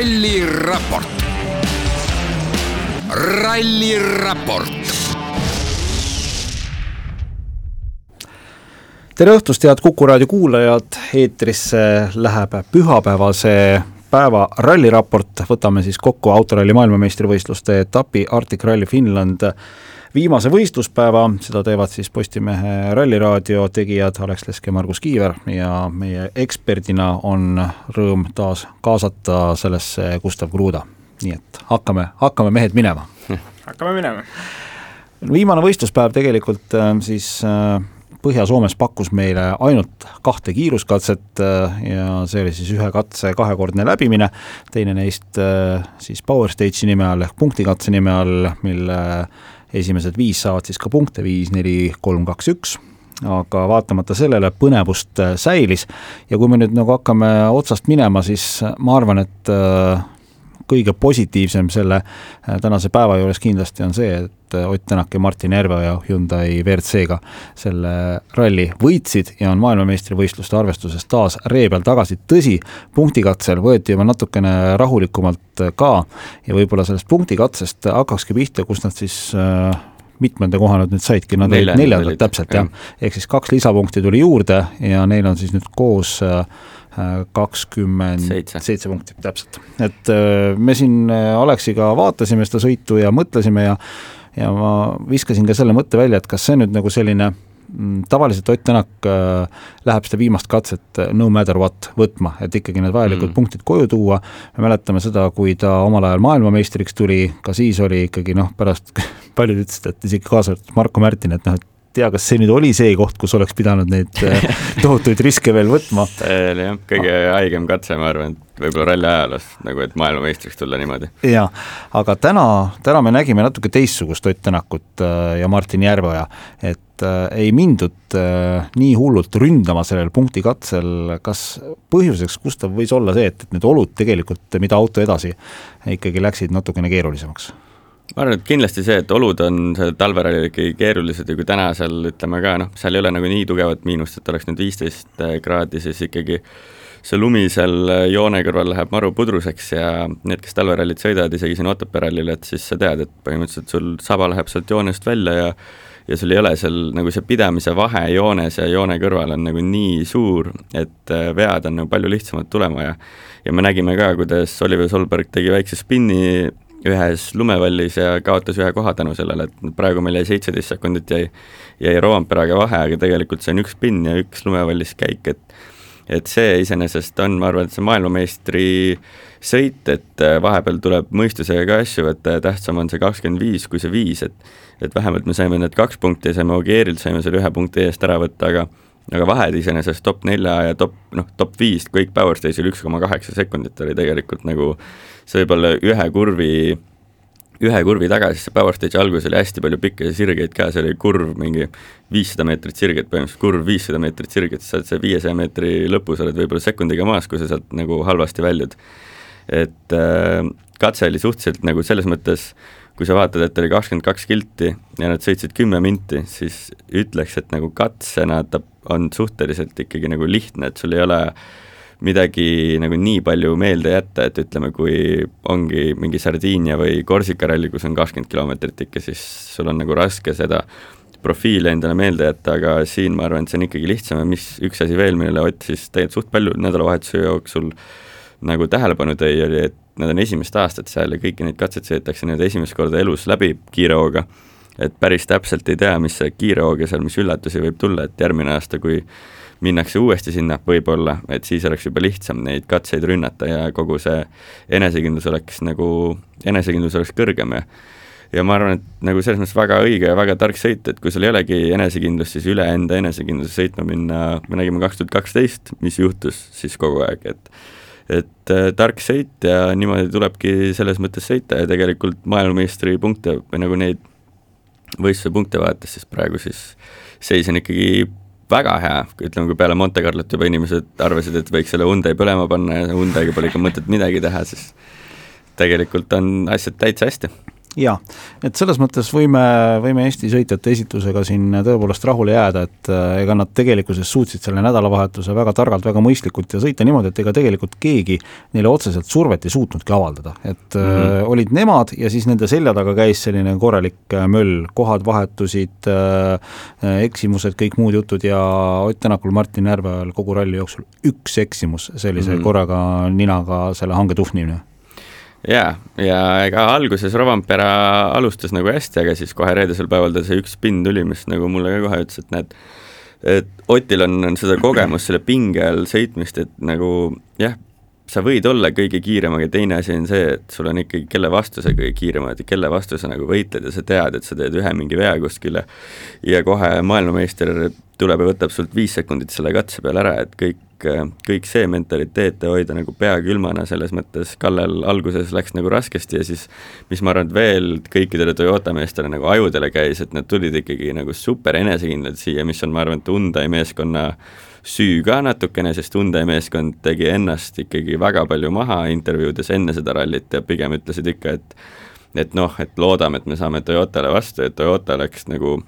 ralliraport. ralliraport tere õhtust, head Kuku raadio kuulajad, eetrisse läheb pühapäevase päeva ralliraport, võtame siis kokku autoralli maailmameistrivõistluste etapi Arctic Rally Finland viimase võistluspäeva, seda teevad siis Postimehe Ralliraadio tegijad Alex Lesk ja Margus Kiiver ja meie eksperdina on rõõm taas kaasata sellesse Gustav Kruda. nii et hakkame, hakkame mehed minema. hakkame minema. viimane võistluspäev tegelikult äh, siis äh, Põhja-Soomes pakkus meile ainult kahte kiiruskatset äh, ja see oli siis ühe katse kahekordne läbimine, teine neist siis Power Stage'i nime all ehk punktikatse nime all, mille esimesed viis saavad siis ka punkte, viis, neli, kolm, kaks, üks. Aga vaatamata sellele põnevust äh, säilis. Ja kui me nüüd nagu hakkame otsast minema, siis ma arvan, et äh, kõige positiivsem selle äh, tänase päeva juures kindlasti on see, et Ott Tänak ja Martin Järveoja Hyundai WRC-ga selle ralli võitsid ja on maailmameistrivõistluste arvestuses taas ree peal tagasi, tõsi, punktikatsel võeti juba natukene rahulikumalt ka ja võib-olla sellest punktikatsest hakkakski pihta, kus nad siis äh, mitmenda koha nad nüüd saidki, nad olid neljandad täpselt jah, ehk siis kaks lisapunkti tuli juurde ja neil on siis nüüd koos äh, kakskümmend seitse punkti, täpselt. et äh, me siin äh, Aleksiga vaatasime seda sõitu ja mõtlesime ja ja ma viskasin ka selle mõtte välja, et kas see nüüd nagu selline mm, tavaliselt Ott Tänak äh, läheb seda viimast katset no matter what võtma, et ikkagi need vajalikud mm. punktid koju tuua, me mäletame seda, kui ta omal ajal maailmameistriks tuli, ka siis oli ikkagi noh, pärast paljud ütlesid, et isegi kaasa arvatud Marko Märtin, et noh, et tea, kas see nüüd oli see koht, kus oleks pidanud neid äh, tohutuid riske veel võtma. see oli jah, kõige haigem katse, ma arvan, võib-olla ralli ajaloos, nagu et maailmameistriks tulla niimoodi. jaa, aga täna, täna me nägime natuke teistsugust Ott Tänakut äh, ja Martin Järveoja, et äh, ei mindud äh, nii hullult ründama sellel punktikatsel, kas põhjuseks, Gustav, võis olla see, et, et need olud tegelikult, mida auto edasi, ikkagi läksid natukene keerulisemaks? Ma arvan, et kindlasti see, et olud on sellel talverallil ikkagi keerulised ja kui täna seal ütleme ka noh, seal ei ole nagu nii tugevat miinust, et oleks nüüd viisteist kraadi, siis ikkagi see lumi seal joone kõrval läheb maru pudruseks ja need, kes talverallit sõidavad, isegi siin Otepää rallil, et siis sa tead, et põhimõtteliselt sul saba läheb sealt joonest välja ja ja sul ei ole seal nagu see pidamise vahe joones ja joone kõrval on nagu nii suur, et äh, vead on nagu palju lihtsamad tulema ja ja me nägime ka, kuidas Oliver Solberg tegi väikse spinni ühes lumevallis ja kaotas ühe koha tänu sellele, et praegu meil jäi seitseteist sekundit jäi, jäi Roamperaga vahe, aga tegelikult see on üks spinn ja üks lumevallis käik, et et see iseenesest on, ma arvan, et see maailmameistri sõit, et äh, vahepeal tuleb mõistusega ka asju võtta ja tähtsam on see kakskümmend viis kui see viis, et et vähemalt me saime need kaks punkti saime Ogierilt saime selle ühe punkti eest ära võtta, aga aga vahed iseenesest top nelja ja top, noh, top viis, kõik Power Stage'il üks koma kaheksa sekundit oli tegelikult nagu see võib olla ühe kurvi, ühe kurvi taga, siis see Power Stage'i alguses oli hästi palju pikki sirgeid ka, see oli kurv mingi viissada meetrit sirget, põhimõtteliselt kurv viissada meetrit sirget, sa oled see viiesaja meetri lõpus oled võib-olla sekundiga maas, kui sa sealt nagu halvasti väljud. et äh, katse oli suhteliselt nagu selles mõttes kui sa vaatad, et oli kakskümmend kaks kilti ja nad sõitsid kümme minti, siis ütleks, et nagu katsena ta on suhteliselt ikkagi nagu lihtne, et sul ei ole midagi nagu nii palju meelde jätta, et ütleme, kui ongi mingi Sardiinia või Korsika ralli, kus on kakskümmend kilomeetrit ikka, siis sul on nagu raske seda profiili endale meelde jätta, aga siin ma arvan, et see on ikkagi lihtsam ja mis üks asi veel, millele Ott siis tegelikult suht palju nädalavahetuse jooksul nagu tähelepanu tõi, oli, et nad on esimest aastat seal ja kõiki neid katseid sõidetakse nüüd esimest korda elus läbi kiire hooga, et päris täpselt ei tea, mis see kiire hoog ja seal, mis üllatusi võib tulla, et järgmine aasta, kui minnakse uuesti sinna võib-olla, et siis oleks juba lihtsam neid katseid rünnata ja kogu see enesekindlus oleks nagu, enesekindlus oleks kõrgem ja ja ma arvan, et nagu selles mõttes väga õige ja väga tark sõit, et kui sul ei olegi enesekindlust, siis üle enda enesekindluse sõitma minna, me nägime kaks tuhat kaksteist, mis juhtus siis kogu aeg, et et äh, tark sõit ja niimoodi tulebki selles mõttes sõita ja tegelikult maailmameistri punkte või nagu neid võistluse punkte vaadates, siis praegu siis seis on ikkagi väga hea, ütleme, kui peale Monte Carlot juba inimesed arvasid, et võiks selle Hyundai põlema panna ja Hyundai'ga pole ikka mõtet midagi teha, siis tegelikult on asjad täitsa hästi. Jaa, et selles mõttes võime, võime Eesti sõitjate esitusega siin tõepoolest rahule jääda, et äh, ega nad tegelikkuses suutsid selle nädalavahetuse väga targalt, väga mõistlikult ja sõita niimoodi, et ega tegelikult keegi neile otseselt survet ei suutnudki avaldada, et mm -hmm. äh, olid nemad ja siis nende selja taga käis selline korralik äh, möll, kohad vahetusid äh,, eksimused, kõik muud jutud ja Ott Tänakul, Martin Järveojal kogu ralli jooksul üks eksimus sellise mm -hmm. korraga ninaga selle hange tuhvnimine jaa, ja ega alguses Rovanpera alustas nagu hästi, aga siis kohe reedesel päeval tal see üks spinn tuli, mis nagu mulle ka kohe ütles, et näed, et Otil on, on seda kogemust selle pinge all sõitmist, et nagu jah, sa võid olla kõige kiirem, aga teine asi on see, et sul on ikkagi, kelle vastu sa kõige kiirem oled ja kelle vastu sa nagu võitled ja sa tead, et sa teed ühe mingi vea kuskile ja kohe maailmameister tuleb ja võtab sult viis sekundit selle katse peale ära, et kõik, kõik see mentaliteet ja hoida nagu pea külmana, selles mõttes Kallel alguses läks nagu raskesti ja siis mis ma arvan, et veel kõikidele Toyota meestele nagu ajudele käis, et nad tulid ikkagi nagu super enesekindlad siia, mis on, ma arvan, et Hyundai meeskonna süü ka natukene, sest Hyundai meeskond tegi ennast ikkagi väga palju maha intervjuudes enne seda rallit ja pigem ütlesid ikka, et et noh, et loodame, et me saame Toyotale vastu, et Toyota läks nagu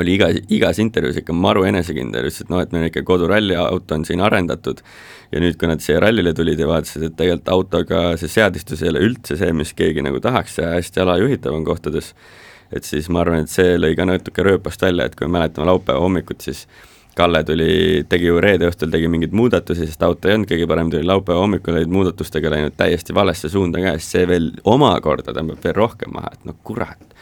oli iga, igas intervjuus ikka maru enesekindel, ütles, et noh, et meil ikka koduralli auto on siin arendatud. Ja nüüd, kui nad siia rallile tulid ja vaatasid, et tegelikult autoga see seadistus ei ole üldse see, mis keegi nagu tahaks ja hästi alajuhitav on kohtades, et siis ma arvan, et see lõi ka natuke rööpast välja, et kui me mäletame laupäeva hommikut, siis Kalle tuli, tegi ju reede õhtul tegi mingeid muudatusi, sest auto ei olnud kõige parem, tuli laupäeva hommikul olid muudatustega läinud täiesti valesse suunda ka ja siis see veel omakorda tõmbab veel rohkem maha, et no kurat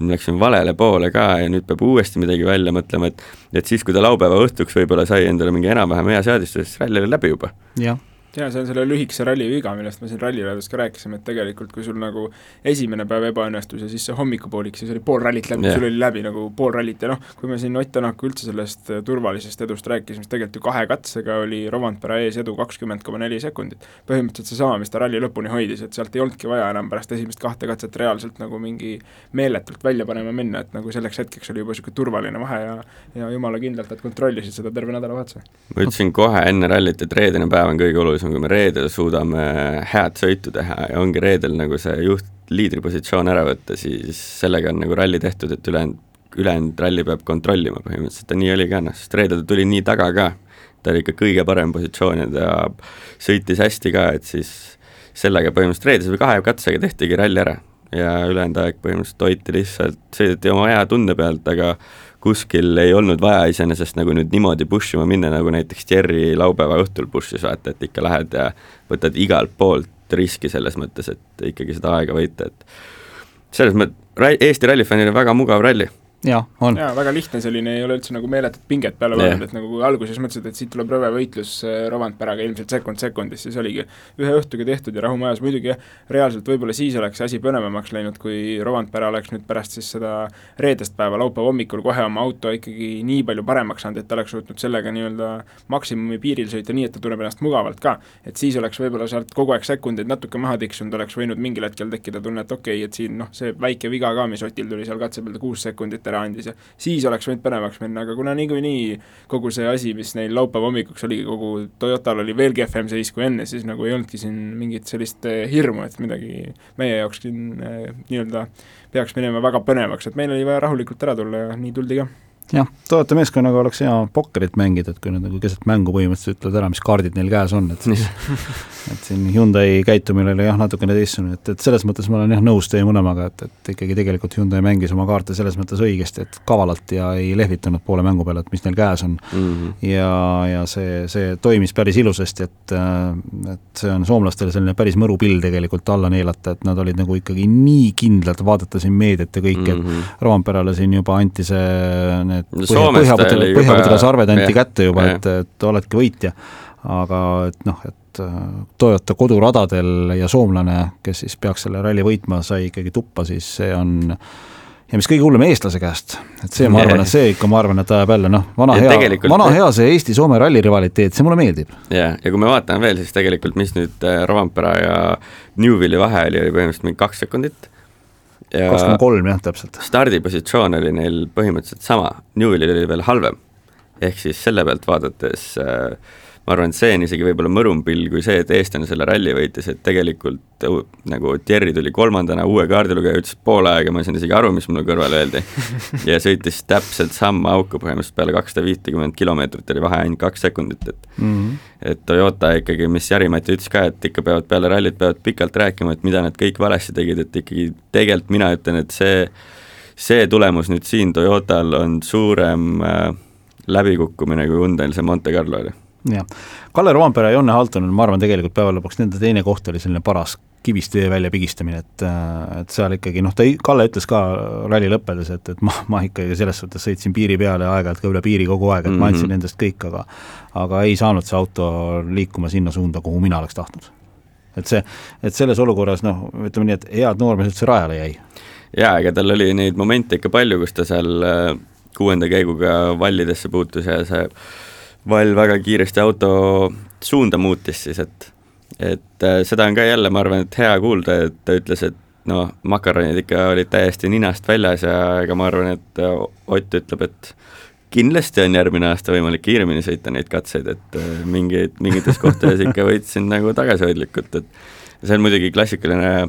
me läksime valele poole ka ja nüüd peab uuesti midagi välja mõtlema, et et siis, kui ta laupäeva õhtuks võib-olla sai endale mingi enam-vähem hea seadistus, siis ralli oli läbi juba. jah jaa, see on selle lühikese ralli viga, millest me siin rallileves ka rääkisime, et tegelikult kui sul nagu esimene päev ebaõnnestus ja siis see hommikupoolik, siis oli pool rallit läbi yeah., sul oli läbi nagu pool rallit ja noh, kui me siin Ott Tänaku üldse sellest äh, turvalisest edust rääkisime, siis tegelikult ju kahe katsega oli Rovanpera ees edu kakskümmend koma neli sekundit. põhimõtteliselt seesama, mis ta ralli lõpuni hoidis, et sealt ei olnudki vaja enam pärast esimest kahte katset reaalselt nagu mingi meeletult välja panema minna, et nagu selleks hetkeks oli juba niisugune turvaline vahe ja ja jumala kindlalt nad kontrollisid seda terve nädalavahetuse. ma ütlesin kohe enne rallit, et reedene päev on kõige olulisem, kui me reedel suudame head sõitu teha ja ongi reedel nagu see juht, liidripositsioon ära võtta, siis sellega on nagu ralli tehtud, et ülejäänud, ülejäänud ralli peab kontrollima põhimõtteliselt ja nii oli ka noh, sest reedel ta tuli nii taga ka, ta oli ikka kõige parem positsioon ja ta sõitis hästi ka, et siis sellega põhimõtteliselt reedese või kahe katsega tehtigi ralli ära. Ja ülejäänud aeg põhimõtteliselt hoiti lihtsalt, sõideti oma hea tunde pealt, aga kuskil ei olnud vaja iseenesest nagu nüüd niimoodi push ima minna, nagu näiteks Jerry laupäeva õhtul push'is vaata, et ikka lähed ja võtad igalt poolt riski selles mõttes, et ikkagi seda aega võita, et selles mõttes Eesti rallifännil on väga mugav ralli jaa, on. jaa, väga lihtne selline, ei ole üldse nagu meeletut pinget peale pannud yeah., et nagu alguses mõtlesid, et siit tuleb rõve võitlus äh, Rovanperaga ilmselt sekund sekundis, siis oligi ühe õhtuga tehtud ja rahumajas, muidugi jah, reaalselt võib-olla siis oleks asi põnevamaks läinud, kui Rovanpera oleks nüüd pärast siis seda reedest päeva, laupäeva hommikul kohe oma auto ikkagi nii palju paremaks saanud, et ta oleks suutnud sellega nii-öelda maksimumi piiril sõita nii, et ta tunneb ennast mugavalt ka. et siis oleks võib-olla sealt kogu aeg sekundeid natuke maha tiksunud, oleks võinud mingil hetkel tekkida tunne, et okei okay,, et siin noh, see väike viga ka, mis Otil tuli seal katse peal, kuus sekundit ära andis ja siis oleks võinud põnevaks minna, aga kuna niikuinii kogu see asi, mis neil laupäeva hommikuks oligi, kogu Toyotal oli veel kehvem seis kui enne, siis nagu ei olnudki siin mingit sellist eh, hirmu, et midagi meie jaoks siin eh, nii-öelda peaks minema väga põnevaks, et meil oli vaja rahulikult ära tulla ja nii tuldi ka jah, Toyota meeskonnaga oleks hea pokkerit mängida, et kui nad nagu keset mängu põhimõtteliselt ütlevad ära, mis kaardid neil käes on, et siis et siin Hyundai käitumine oli jah, natukene teistsugune, et, et selles mõttes ma olen jah nõus teie mõlemaga, et, et ikkagi tegelikult Hyundai mängis oma kaarte selles mõttes õigesti, et kavalalt ja ei lehvitanud poole mängu peale, et mis neil käes on mm. -hmm. ja, ja see, see toimis päris ilusasti, et et see on soomlastele selline päris mõru pill tegelikult alla neelata, et nad olid nagu ikkagi nii kindlad, vaadata siin meediat ja kõike mm, -hmm. et. Roomperale siin juba anti see need põhjapõdra, põhjapõdras arved anti jah, kätte juba, et, et oledki võitja. aga et noh, et äh, Toyota koduradadel ja soomlane, kes siis peaks selle ralli võitma, sai ikkagi tuppa, siis see on ja mis kõige hullem, eestlase käest. et see, ma arvan, et see ikka, ma arvan, et ajab jälle noh, vana ja hea, vana hea see Eesti-Soome ralli rivaliteet, see mulle meeldib. jah, ja kui me vaatame veel, siis tegelikult mis nüüd äh, Rovanpera ja Newville'i vahe oli, oli põhimõtteliselt mingi kaks sekundit kaks koma kolm jah, täpselt. stardipositsioon oli neil põhimõtteliselt sama, Newellil oli veel halvem. ehk siis selle pealt vaadates äh, ma arvan, et see on isegi võib-olla mõrum pill kui see, et eestlane selle ralli võitis, et tegelikult nagu Thierry tuli kolmandana, uue kaardilugeja ütles pool aega, ma ei saanud isegi aru, mis mulle kõrvale öeldi. ja sõitis täpselt sama auku põhimõtteliselt peale kakssada viitekümmet kilomeetrit oli vahe ainult kaks sekundit, et mm -hmm. et Toyota ikkagi, mis Jari-Mati ütles ka, et ikka peavad peale rallit peavad pikalt rääkima, et mida nad kõik valesti tegid, et ikkagi tegelikult mina ütlen, et see see tulemus nüüd siin Toyotal on suurem äh, läbikukkumine, kui Hyundai'l see Monte Carlo oli jah, Kalle Roompere ja Jonne Haltonen, ma arvan, tegelikult päeva lõpuks nende teine koht oli selline paras kivist vee välja pigistamine, et et seal ikkagi noh, ta, Kalle ütles ka ralli lõppedes, et, et ma, ma ikkagi selles suhtes sõitsin piiri peale ja aeg-ajalt ka üle piiri kogu aeg, et mm -hmm. ma andsin mhm. endast kõik, aga aga ei saanud see auto liikuma sinna suunda, kuhu mina oleks tahtnud. et see, et selles olukorras noh, ütleme nii, et head noormees üldse rajale jäi. jaa, ega tal oli neid momente ikka palju, kus ta seal äh, kuuenda käiguga vallidesse puutus ja see Val väga kiiresti auto suunda muutis siis, et et äh, seda on ka jälle, ma arvan, et hea kuulda, et ta ütles, et no makaronid ikka olid täiesti ninast väljas ja ega ma arvan, et äh, Ott ütleb, et kindlasti on järgmine aasta võimalik kiiremini sõita neid katseid, et äh, mingeid, mingites kohtades ikka võitsin nagu tagasihoidlikult, et see on muidugi klassikaline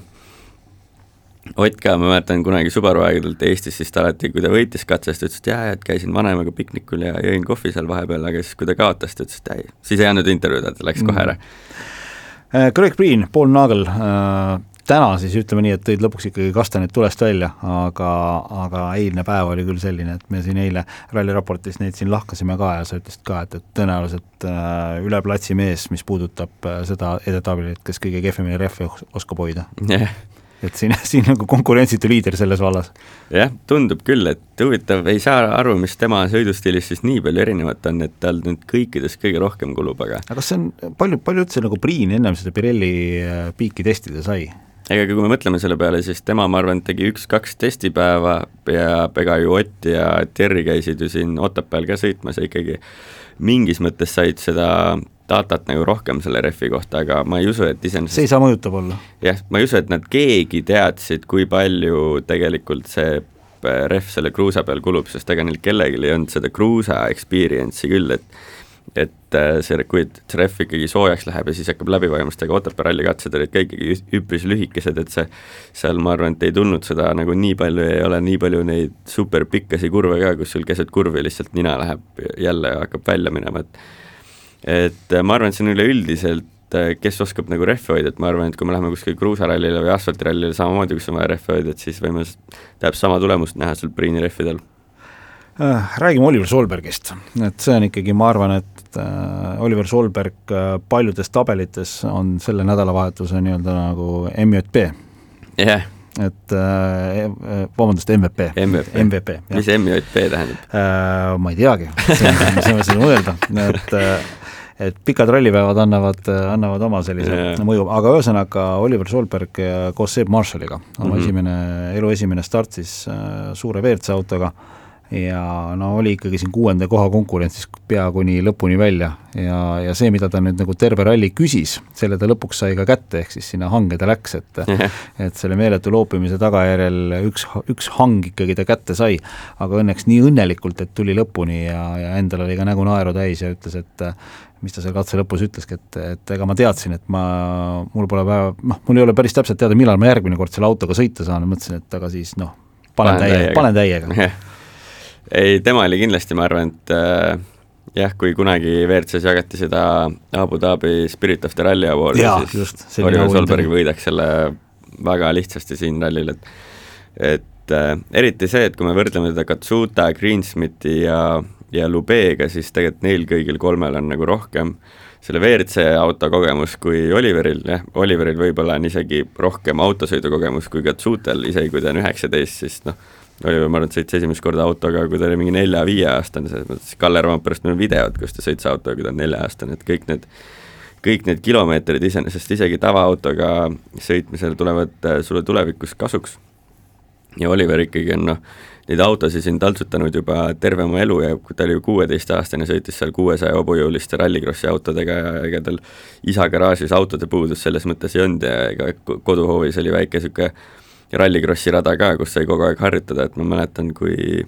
Ott ka, ma mäletan kunagi Subaru aegadelt Eestis, siis ta alati, kui ta võitis katsest, ütles, et jaa, et käisin vanemaga piknikul ja jõin kohvi seal vahepeal, aga siis, kui ta kaotas, ta ütles, et ei, siis ei andnud intervjuud, et läks kohe ära. Mm.. Greg Green, Paul Nagel äh,, täna siis ütleme nii, et tõid lõpuks ikkagi kastanid tulest välja, aga, aga eilne päev oli küll selline, et me siin eile ralliraportis neid siin lahkasime ka ja sa ütlesid ka, et, et tõenäoliselt äh, üle platsi mees, mis puudutab äh, seda edetabelit, kes kõige kehvemini rehve oskab hoida. Yeah et siin, siin nagu konkurentsitu liider selles vallas. jah, tundub küll, et huvitav, ei saa aru, mis tema sõidustiilis siis nii palju erinevat on, et tal nüüd kõikides kõige rohkem kulub, aga aga kas see on, palju, palju üldse nagu Priin ennem seda Pirelli äh, piiki testida sai? ega kui me mõtleme selle peale, siis tema, ma arvan, tegi üks-kaks testipäeva ja ega ju Ott ja Terri käisid ju siin Otepääl ka sõitmas ja ikkagi mingis mõttes said seda datat nagu rohkem selle rehvi kohta, aga ma ei usu, et iseenesest see ei saa mõjutav olla? jah, ma ei usu, et nad keegi teadsid, kui palju tegelikult see rehv selle kruusa peal kulub, sest ega neil kellelgi ei olnud seda kruusa experience'i küll, et et äh, see, kui see rehv ikkagi soojaks läheb ja siis hakkab läbi vajumast, aga Otepää ralli katsed olid ka ikkagi üpris lühikesed, et see seal ma arvan, et ei tulnud seda nagu nii palju ja ei ole nii palju neid super pikkasi kurve ka, kus sul keset kurvi lihtsalt nina läheb jälle ja hakkab välja minema, et et äh, ma arvan, et see on üleüldiselt, äh, kes oskab nagu rehve hoida, et ma arvan, et kui me läheme kuskile kruusarallile või asfaltirallile samamoodi, kus on vaja rehve hoida, et siis võime täpselt sama tulemust näha seal Priini rehvidel. Äh, räägime Oliver Solbergist, et see on ikkagi, ma arvan, et Oliver Solberg paljudes tabelites on selle nädalavahetuse nii-öelda nagu MJP. jah. Yeah et äh, vabandust, MVP. MVP, MVP, mis MJP tähendab? Äh,? Ma ei teagi, see on, see on seda mõelda, et äh, et pikad rallipäevad annavad, annavad oma sellise yeah. mõju, aga ühesõnaga Oliver Solberg koos Seb Marshalliga, oma mm -hmm. esimene, elu esimene start siis äh, suure WRC autoga äh,, ja no oli ikkagi siin kuuenda koha konkurentsis pea kuni lõpuni välja. Ja, ja see, mida ta nüüd nagu terve ralli küsis, selle ta lõpuks sai ka kätte, ehk siis sinna hange ta läks, et et selle meeletu loopimise tagajärjel üks, üks hang ikkagi ta kätte sai, aga õnneks nii õnnelikult, et tuli lõpuni ja, ja endal oli ka nägu naeru täis ja ütles, et mis ta seal katse lõpus ütleski, et, et ega ma teadsin, et ma, mul pole päeva, noh, mul ei ole päris täpselt teada, millal ma järgmine kord selle autoga sõita saan, mõtlesin, et aga siis noh, panen täiega, panen täiega ei, tema oli kindlasti, ma arvan, et äh, jah, kui kunagi WRC-s jagati seda Abu Dhabi Spirit of the Rally Awardi, siis Oliver Solberg võidaks selle väga lihtsasti siin rallil, et et äh, eriti see, et kui me võrdleme teda Katsuta, Greensmiti ja, ja Lubeega, siis tegelikult neil kõigil kolmel on nagu rohkem selle WRC auto kogemus kui Oliveril, jah, Oliveril võib-olla on isegi rohkem autosõidukogemus kui Katsutal, isegi kui ta on üheksateist, siis noh, oli, ma arvan, et sõitis esimest korda autoga, kui ta oli mingi nelja-viieaastane, selles mõttes Kalle Roomperest meil videod, kus ta sõitis autoga, kui ta on nelja-aastane, et kõik need kõik need kilomeetrid iseenesest isegi tavaautoga sõitmisel tulevad äh, sulle tulevikus kasuks. ja Oliver ikkagi on noh, neid autosid siin taltsutanud juba terve oma elu ja kui ta oli ju kuueteistaastane, sõitis seal kuuesaja hobujõuliste rallikrossi autodega ja ega tal isa garaažis autode puudus selles mõttes ei olnud ja ega koduhoovis oli väike niisugune rallikrossi rada ka, kus sai kogu aeg harjutada, et ma mäletan, kui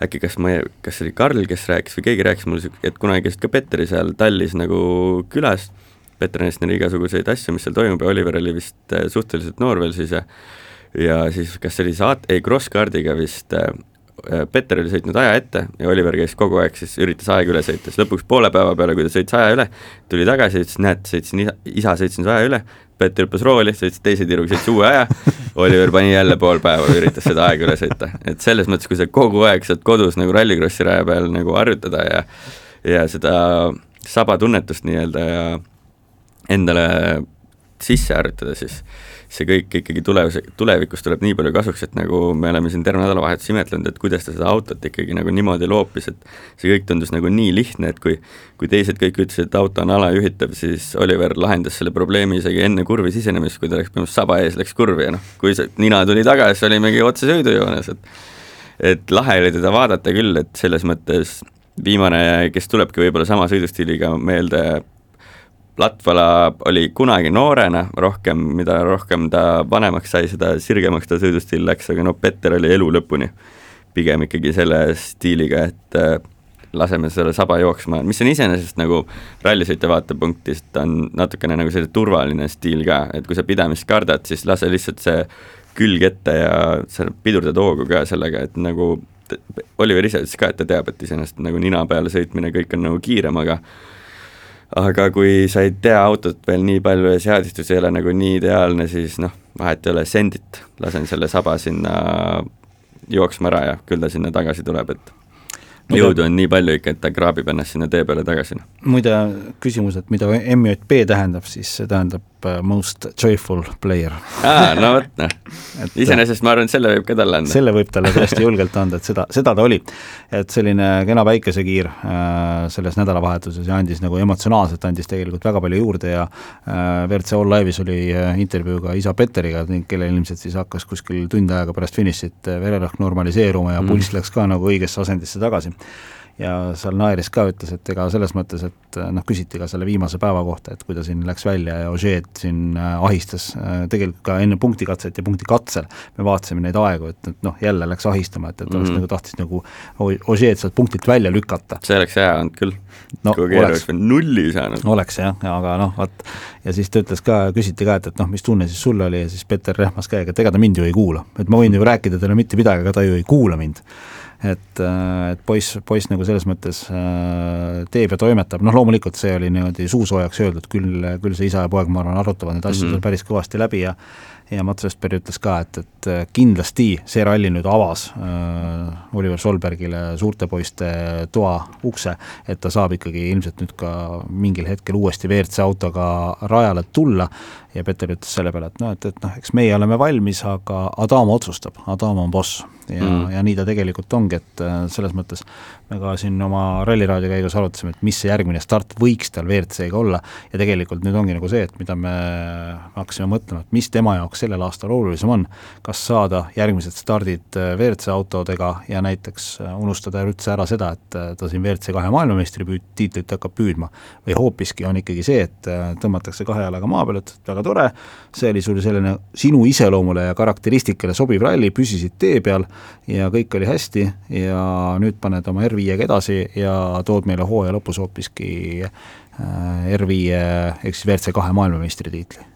äkki kas ma, kas see oli Karl, kes rääkis või keegi rääkis mulle, et kunagi käisid ka Petteri seal tallis nagu külas, Petter näitas neile igasuguseid asju, mis seal toimub ja Oliver oli vist äh, suhteliselt noor veel siis ja ja siis kas see oli saat-, ei, Crosscardiga vist äh, Petter oli sõitnud aja ette ja Oliver käis kogu aeg siis, üritas aega üle sõita, siis lõpuks poole päeva peale, kui ta sõitis aja üle, tuli tagasi, ütles, näed, sõitsin isa, isa sõitsin aja üle, Peeter hüppas rooli, sõitis teise tiiruga, sõitis uue aja, Oliver pani jälle pool päeva, üritas seda aega üle sõita, et selles mõttes, kui sa kogu aeg saad kodus nagu rallikrossi raja peal nagu harjutada ja ja seda sabatunnetust nii-öelda ja endale sisse harjutada, siis see kõik ikkagi tulev, tulevikus tuleb nii palju kasuks, et nagu me oleme siin terve nädalavahetus imetlenud, et kuidas ta seda autot ikkagi nagu niimoodi loopis, et see kõik tundus nagu nii lihtne, et kui kui teised kõik ütlesid, et auto on alajuhitav, siis Oliver lahendas selle probleemi isegi enne kurvi sisenemist, kui ta läks põhimõtteliselt saba ees, läks kurvi ja noh, kui see nina tuli tagasi, olimegi otse sõidujoones, et et lahe oli teda vaadata küll, et selles mõttes viimane, kes tulebki võib-olla sama sõidustiiliga meelde, Latvala oli kunagi noorena rohkem, mida rohkem ta vanemaks sai, seda sirgemaks ta sõidustiil läks, aga no Petter oli elu lõpuni pigem ikkagi selle stiiliga, et äh, laseme selle saba jooksma, mis on iseenesest nagu rallisõitja vaatepunktist on natukene nagu selline turvaline stiil ka, et kui sa pidamist kardad, siis lase lihtsalt see külg ette ja sa pidurdad hoogu ka sellega, et nagu Oliver ise ütles ka, et ta teab, et iseenesest nagu nina peale sõitmine, kõik on nagu kiirem, aga aga kui sa ei tea autot veel nii palju ja seadistus ei ole nagu nii ideaalne, siis noh, vahet ei ole, sendit, lasen selle saba sinna jooksma ära ja küll ta sinna tagasi tuleb, et jõudu on nii palju ikka, et ta kraabib ennast sinna tee peale tagasi. Noh. muide, küsimus, et mida MJP tähendab, siis see tähendab most joyful player. aa, no vot noh, iseenesest ma arvan, et selle võib ka talle anda. selle võib talle tõesti julgelt anda, et seda, seda ta oli. et selline kena päikesekiir äh, selles nädalavahetuses ja andis nagu emotsionaalselt, andis tegelikult väga palju juurde ja äh, WRC All Live'is oli äh, intervjuu ka isa Petteriga, kellel ilmselt siis hakkas kuskil tund aega pärast finišit äh, vererõhk normaliseeruma ja mm. pulss läks ka nagu õigesse asendisse tagasi ja seal naeris ka, ütles, et ega selles mõttes, et noh, küsiti ka selle viimase päeva kohta, et kui ta siin läks välja ja Ožeed siin äh, ahistas, äh, tegelikult ka enne punktikatset ja punktikatsel me vaatasime neid aegu, et, et noh, jälle läks ahistama, et, et oleks mm -hmm. nagu tahtis nagu Ožeed sealt punktilt välja lükata. see oleks hea olnud küll no,. kui keegi oleks veel nulli saanud. oleks jah, aga noh, vot ja siis ta ütles ka, küsiti ka, et, et noh, mis tunne siis sul oli ja siis Peeter rehmas käega, et ega ta mind ju ei kuula, et ma võin ju rääkida talle mitte midagi, aga ta ju ei kuula mind et, äh, et poiss, poiss nagu selles mõttes äh, teeb ja toimetab, noh loomulikult see oli niimoodi suusoojaks öeldud, küll, küll see isa ja poeg, ma arvan, arutavad neid asju mm -hmm. päris kõvasti läbi ja ja Mats Vestberg ütles ka, et, et äh, kindlasti see ralli nüüd avas äh, Oliver Solbergile suurte poiste toa ukse, et ta saab ikkagi ilmselt nüüd ka mingil hetkel uuesti WRC autoga rajale tulla. Ja Peter ütles selle peale, et noh, et, et noh, eks meie oleme valmis, aga Adam otsustab, Adam on boss. Ja mm., ja nii ta tegelikult ongi, et äh, selles mõttes me ka siin oma Ralliraadio käigus arutasime, et mis see järgmine start võiks tal WRC-ga olla. Ja tegelikult nüüd ongi nagu see, et mida me hakkasime mõtlema, et mis tema jaoks sellel aastal olulisem on, kas saada järgmised stardid äh, WRC autodega ja näiteks äh, unustada üldse ära seda, et ta siin WRC kahe maailmameistri püüd-, tiitlit hakkab püüdma, või hoopiski on ikkagi see, et tõmmatakse kahe jalaga maa peale, et väga tore, see oli sul selline sinu iseloomule ja karakteristikale sobiv ralli, püsisid tee peal ja kõik oli hästi ja nüüd paned oma R5-ga edasi ja tood meile hooaja lõpus hoopiski äh, R5 ehk siis WRC kahe maailmameistritiitli.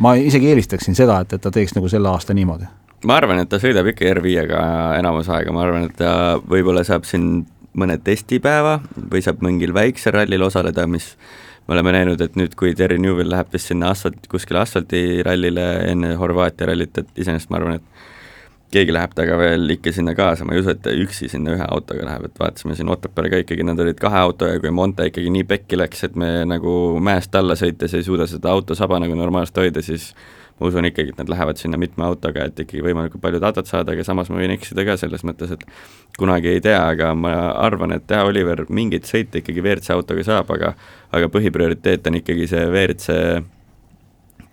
Ma isegi eelistaksin seda, et, et ta teeks nagu selle aasta niimoodi. ma arvan, et ta sõidab ikka R5-ga enamus aega, ma arvan, et ta võib-olla saab siin mõne testipäeva või saab mingil väiksel rallil osaleda, mis me oleme näinud, et nüüd, kui Terry Newell läheb vist sinna asfalt, kuskile asfaldirallile enne Horvaatia rallit, et iseenesest ma arvan, et keegi läheb temaga veel ikka sinna kaasa, ma ei usu, et ta üksi sinna ühe autoga läheb, et vaatasime siin Otepääle ka ikkagi, nad olid kahe autoga, kui Monte ikkagi nii pekki läks, et me nagu mäest alla sõites ei suuda seda autosaba nagu normaalselt hoida, siis ma usun ikkagi, et nad lähevad sinna mitme autoga, et ikkagi võimalikult palju datat saada, aga samas ma võin eksida ka selles mõttes, et kunagi ei tea, aga ma arvan, et jah, Oliver mingeid sõite ikkagi WRC autoga saab, aga aga põhiprioriteet on ikkagi see WRC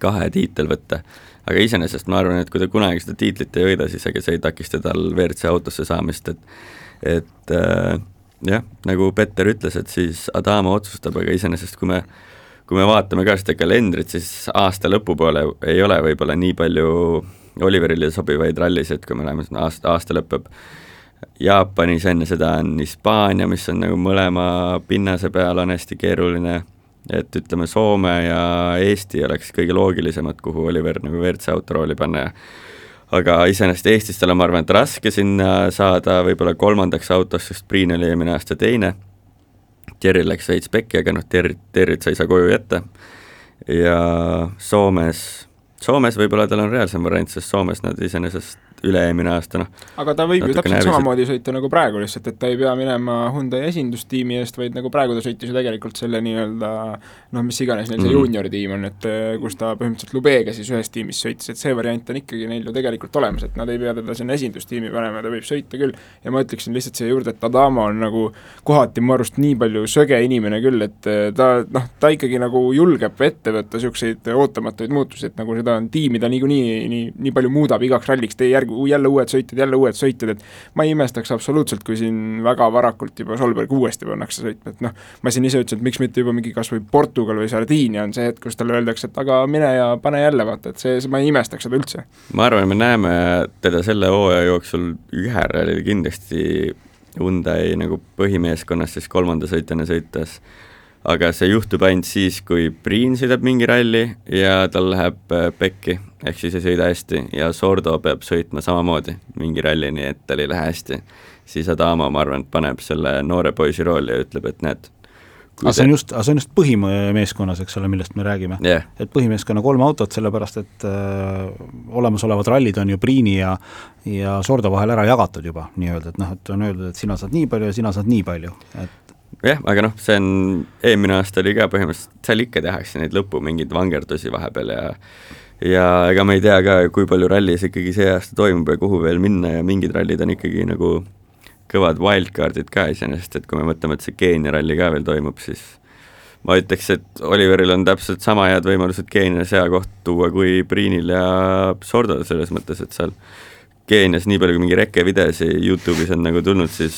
kahe tiitel võtta aga iseenesest ma arvan, et kui ta kunagi seda tiitlit ei võida, siis ega see ei takista tal WRC autosse saamist, et et äh, jah, nagu Petter ütles, et siis Adamo otsustab, aga iseenesest kui me kui me vaatame ka seda kalendrit, siis aasta lõpupoole ei ole võib-olla nii palju Oliverile sobivaid rallisid, kui me läheme, aasta, aasta lõpeb Jaapanis enne seda on Hispaania, mis on nagu mõlema pinnase peal on hästi keeruline, et ütleme, Soome ja Eesti oleks kõige loogilisemad, kuhu Oliver nagu WRC autorooli panna ja aga iseenesest Eestis tal on, ma arvan, et raske sinna saada võib-olla kolmandaks autoks, sest Priin oli eelmine aasta teine, Terri läks veits pekki, aga noh, Territ, Territ sa ei saa koju jätta. Ja Soomes, Soomes võib-olla tal on reaalsem variant, sest Soomes nad iseenesest üle-eelmine aasta, noh. aga ta võib ju täpselt närviselt. samamoodi sõita nagu praegu lihtsalt, et ta ei pea minema Hyundai esindustiimi eest, vaid nagu praegu ta sõitis ju tegelikult selle nii-öelda noh, mis iganes neil see mm. juunior-tiim on, et eh, kus ta põhimõtteliselt Lubega siis ühes tiimis sõitis, et see variant on ikkagi neil ju tegelikult olemas, et nad ei pea teda sinna esindustiimi panema, ta võib sõita küll, ja ma ütleksin lihtsalt siia juurde, et Adama on nagu kohati mu arust nii palju söge inimene küll, et eh, ta noh, ta ikkagi nagu julgeb ette võtta niisuguseid ootamatuid muutusi, et nagu seda on tiimi ta niikuinii nii, nii palju muudab igaks ralliks, tee järg, jälle uued sõitjad, jälle uued sõitjad, et ma ei imestaks absoluutselt, kui siin väga varakult juba Solberg uuesti pannakse sõitma, et noh, ma siin ise ütlesin, et miks mitte juba mingi kas või Portugal või Sardiinia on see hetk, kus talle öeldakse, et aga mine ja pane jälle, vaata, et see, ma ei imestaks seda üldse. ma arvan, me näeme teda selle hooaja jooksul ühel rallil kindlasti Hyundai nagu põhimeeskonnas siis kolmanda sõitjana sõites aga see juhtub ainult siis, kui Priin sõidab mingi ralli ja tal läheb äh, pekki, ehk siis ei sõida hästi ja Sordo peab sõitma samamoodi mingi ralli, nii et tal ei lähe hästi, siis Adamo, ma arvan, paneb selle noore poisi rooli ja ütleb, et näed, aga see on just, aga see on just põhimeeskonnas, eks ole, millest me räägime. Yeah.. et põhimeeskonna kolm autot, sellepärast et äh, olemasolevad rallid on ju Priini ja ja Sordo vahel ära jagatud juba nii-öelda, et noh, et on öeldud, et sina saad nii palju ja sina saad nii palju, et jah, aga noh, see on, eelmine aasta oli ka põhimõtteliselt, seal ikka tehakse neid lõpu mingeid vangerdusi vahepeal ja ja ega me ei tea ka, kui palju rallis ikkagi see aasta toimub ja kuhu veel minna ja mingid rallid on ikkagi nagu kõvad wildcard'id ka iseenesest, et kui me mõtleme, et see Keenia ralli ka veel toimub, siis ma ütleks, et Oliveril on täpselt sama head võimalused Keenias hea koht tuua kui Priinil ja Sordol, selles mõttes, et seal Keenias nii palju, kui mingi rekevideosi Youtube'is on nagu tulnud, siis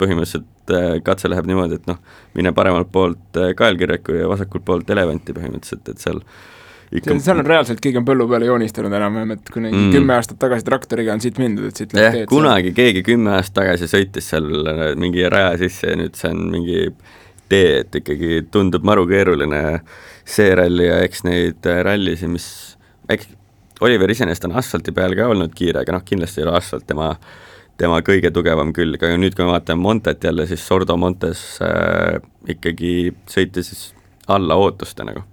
põhimõtteliselt äh, katse läheb niimoodi, et noh, mine paremalt poolt äh, kaelkirjaku ja vasakult poolt elevanti põhimõtteliselt, et seal ikka seal on reaalselt, keegi on põllu peale joonistanud enam-vähem, et kunagi mm. kümme aastat tagasi traktoriga on siit mindud, et siit läheb teed. kunagi seal. keegi kümme aastat tagasi sõitis seal äh, mingi raja sisse ja nüüd see on mingi tee, et ikkagi tundub maru keeruline see ralli ja eks neid rallisid, mis, eks Oliver iseenesest on asfalti peal ka olnud kiire, aga noh, kindlasti ei ole asfalt tema äh, tema kõige tugevam külg, aga nüüd, kui me vaatame Montet jälle, siis Sordo Montes äh, ikkagi sõitis alla ootuste nagu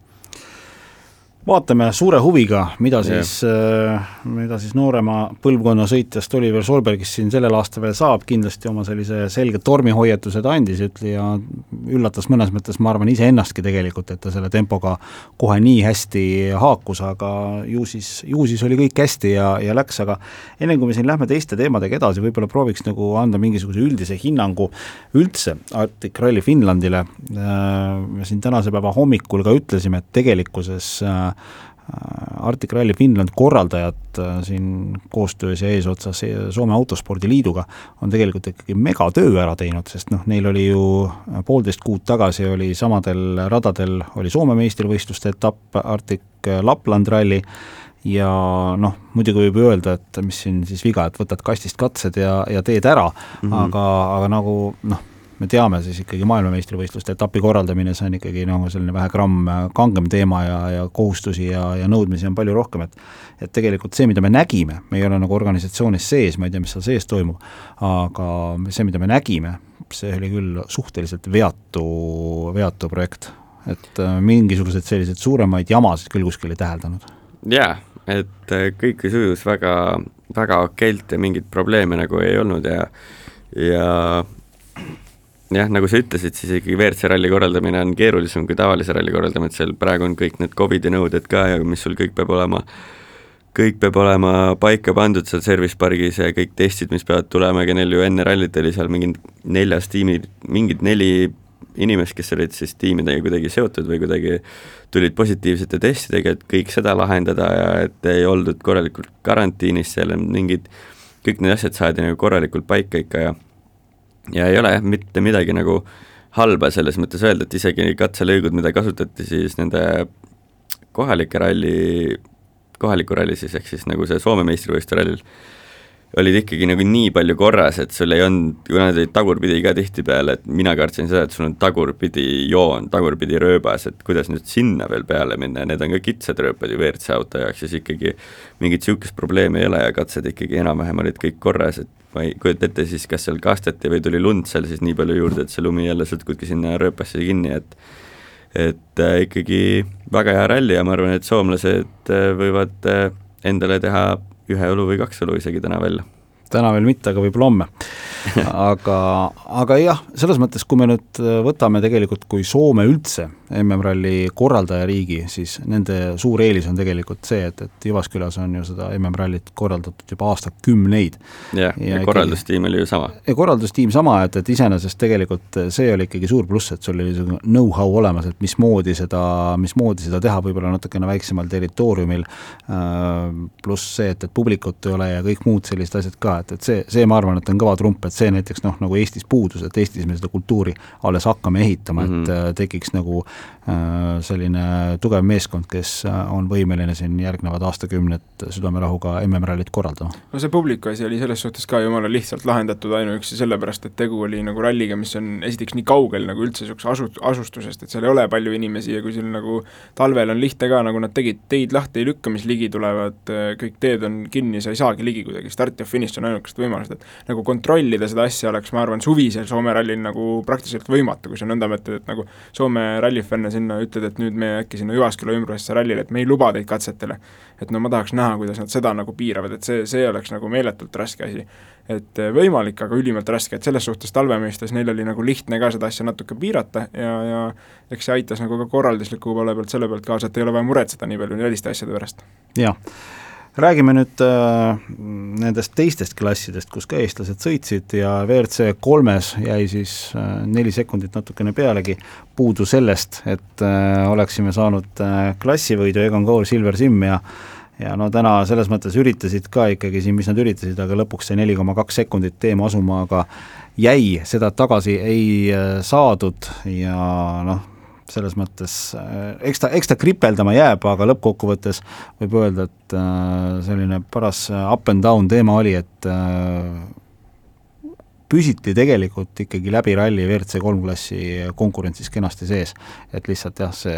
vaatame suure huviga, mida siis yeah., mida siis noorema põlvkonna sõitjast Oliver Solbergist siin sellel aastal veel saab, kindlasti oma sellise selge tormihoiatuse ta andis, ütle, ja üllatas mõnes mõttes, ma arvan, iseennastki tegelikult, et ta selle tempoga kohe nii hästi haakus, aga ju siis, ju siis oli kõik hästi ja, ja läks, aga enne kui me siin lähme teiste teemadega edasi, võib-olla prooviks nagu anda mingisuguse üldise hinnangu üldse Arctic Rally Finlandile, me siin tänase päeva hommikul ka ütlesime, et tegelikkuses äh, Arctic Rally Finland korraldajad äh, siin koostöös ja eesotsas Soome Autospordi Liiduga on tegelikult ikkagi megatöö ära teinud, sest noh, neil oli ju poolteist kuud tagasi oli samadel radadel oli Soome meistrivõistluste etapp Arctic Lapland Rally ja noh, muidugi võib öelda, et mis siin siis viga, et võtad kastist katsed ja, ja teed ära mm, -hmm. aga, aga nagu noh me teame siis ikkagi maailmameistrivõistluste etapi korraldamine, see on ikkagi nagu selline vähe gramm kangem teema ja, ja kohustusi ja, ja nõudmisi on palju rohkem, et et tegelikult see, mida me nägime, me ei ole nagu organisatsioonis sees, ma ei tea, mis seal sees toimub, aga see, mida me nägime, see oli küll suhteliselt veatu, veatu projekt. et äh, mingisuguseid selliseid suuremaid jamasid küll kuskil ei täheldanud. jaa, et äh, kõik sujus väga, väga okeilt ja mingeid probleeme nagu ei olnud ja ja jah, nagu sa ütlesid, siis ikkagi WRC ralli korraldamine on keerulisem kui tavalise ralli korraldamine, et seal praegu on kõik need Covidi nõuded ka ja mis sul kõik peab olema, kõik peab olema paika pandud seal service pargis ja kõik testid, mis peavad tulema, ega neil ju enne rallit oli seal mingi neljas tiimi, mingid neli inimest, kes olid siis tiimidega kuidagi seotud või kuidagi tulid positiivsete testidega, et kõik seda lahendada ja et ei oldud korralikult karantiinis seal mingid, kõik need asjad saadi nagu korralikult paika ikka ja ja ei ole jah, mitte midagi nagu halba selles mõttes öelda, et isegi katselõigud, mida kasutati siis nende kohalike ralli, kohaliku ralli siis, ehk siis nagu see Soome meistrivõistluste rallil, olid ikkagi nagu nii palju korras, et sul ei olnud, kuna nad olid tagurpidi ka tihtipeale, et mina kartsin seda, et sul on tagurpidi joon, tagurpidi rööbas, et kuidas nüüd sinna veel peale minna ja need on ka kitsad rööpad ju WRC auto jaoks, siis ikkagi mingit niisugust probleemi ei ole ja katsed ikkagi enam-vähem olid kõik korras, et ma ei kujuta ette siis, kas seal kasteti või tuli lund seal siis nii palju juurde, et see lumi jälle sõtkubki sinna rööpasse kinni, et et äh, ikkagi väga hea ralli ja ma arvan, et soomlased äh, võivad äh, endale teha ühe õlu või kaks õlu isegi täna välja. täna veel mitte, aga võib-olla homme aga, aga jah, selles mõttes, kui me nüüd võtame tegelikult, kui Soome üldse MM-ralli korraldajariigi, siis nende suur eelis on tegelikult see, et, et Jyvaskylas on ju seda MM-rallit korraldatud juba aastakümneid. jah, ja, ja korraldustiim oli ju sama. ja korraldustiim sama, et, et iseenesest tegelikult see oli ikkagi suur pluss, et sul oli niisugune know-how olemas, et mismoodi seda, mismoodi seda teha, võib-olla natukene väiksemal territooriumil, äh, pluss see, et, et publikut ei ole ja kõik muud sellised asjad ka, et, et see, see ma arvan, et on kõva trump, et see näiteks noh, nagu Eestis puudus, et Eestis me seda kultuuri alles hakkame ehitama mm, -hmm. et mhm. äh, tekiks nagu Äh, selline tugev meeskond, kes äh, on võimeline siin järgnevad aastakümned südamerahuga MM-rallit korraldama. no see publiku asi oli selles suhtes ka jumala lihtsalt lahendatud ainuüksi sellepärast, et tegu oli nagu ralliga, mis on esiteks nii kaugel nagu üldse niisuguse asu-, asustusest, et seal ei ole palju inimesi ja kui sul nagu talvel on lihtne ka, nagu nad tegid, teid lahti ei lükka, mis ligi tulevad, äh, kõik teed on kinni, sa ei saagi ligi kuidagi, start ja finiš on ainukesed võimalused, et nagu kontrollida seda asja oleks, ma arvan, suvisel Soome rallil nagu praktiliselt võimatu, kui sa nõnda mõtled, et nagu Soome rallifänne sinna, ütled, et nüüd me äkki sinna Jyvaskyla ümbrusesse rallile, et me ei luba teid katsetele. et no ma tahaks näha, kuidas nad seda nagu piiravad, et see, see oleks nagu meeletult raske asi. et eh, võimalik, aga ülimalt raske, et selles suhtes talvemeistrus neil oli nagu lihtne ka seda asja natuke piirata ja, ja eks see aitas nagu ka korraldusliku poole pealt selle pealt kaasa, et ei ole vaja muretseda nii palju selliste asjade pärast. jah räägime nüüd äh, nendest teistest klassidest, kus ka eestlased sõitsid ja WRC kolmes jäi siis äh, neli sekundit natukene pealegi puudu sellest, et äh, oleksime saanud äh, klassivõidu Egon Kaur, Silver Simm ja ja no täna selles mõttes üritasid ka ikkagi siin, mis nad üritasid, aga lõpuks see neli koma kaks sekundit teema asuma, aga jäi, seda tagasi ei äh, saadud ja noh, selles mõttes äh, eks ta, eks ta kripeldama jääb, aga lõppkokkuvõttes võib öelda, et äh, selline paras up and down teema oli, et äh, püsiti tegelikult ikkagi läbi ralli WRC kolm klassi konkurentsis kenasti sees. et lihtsalt jah, see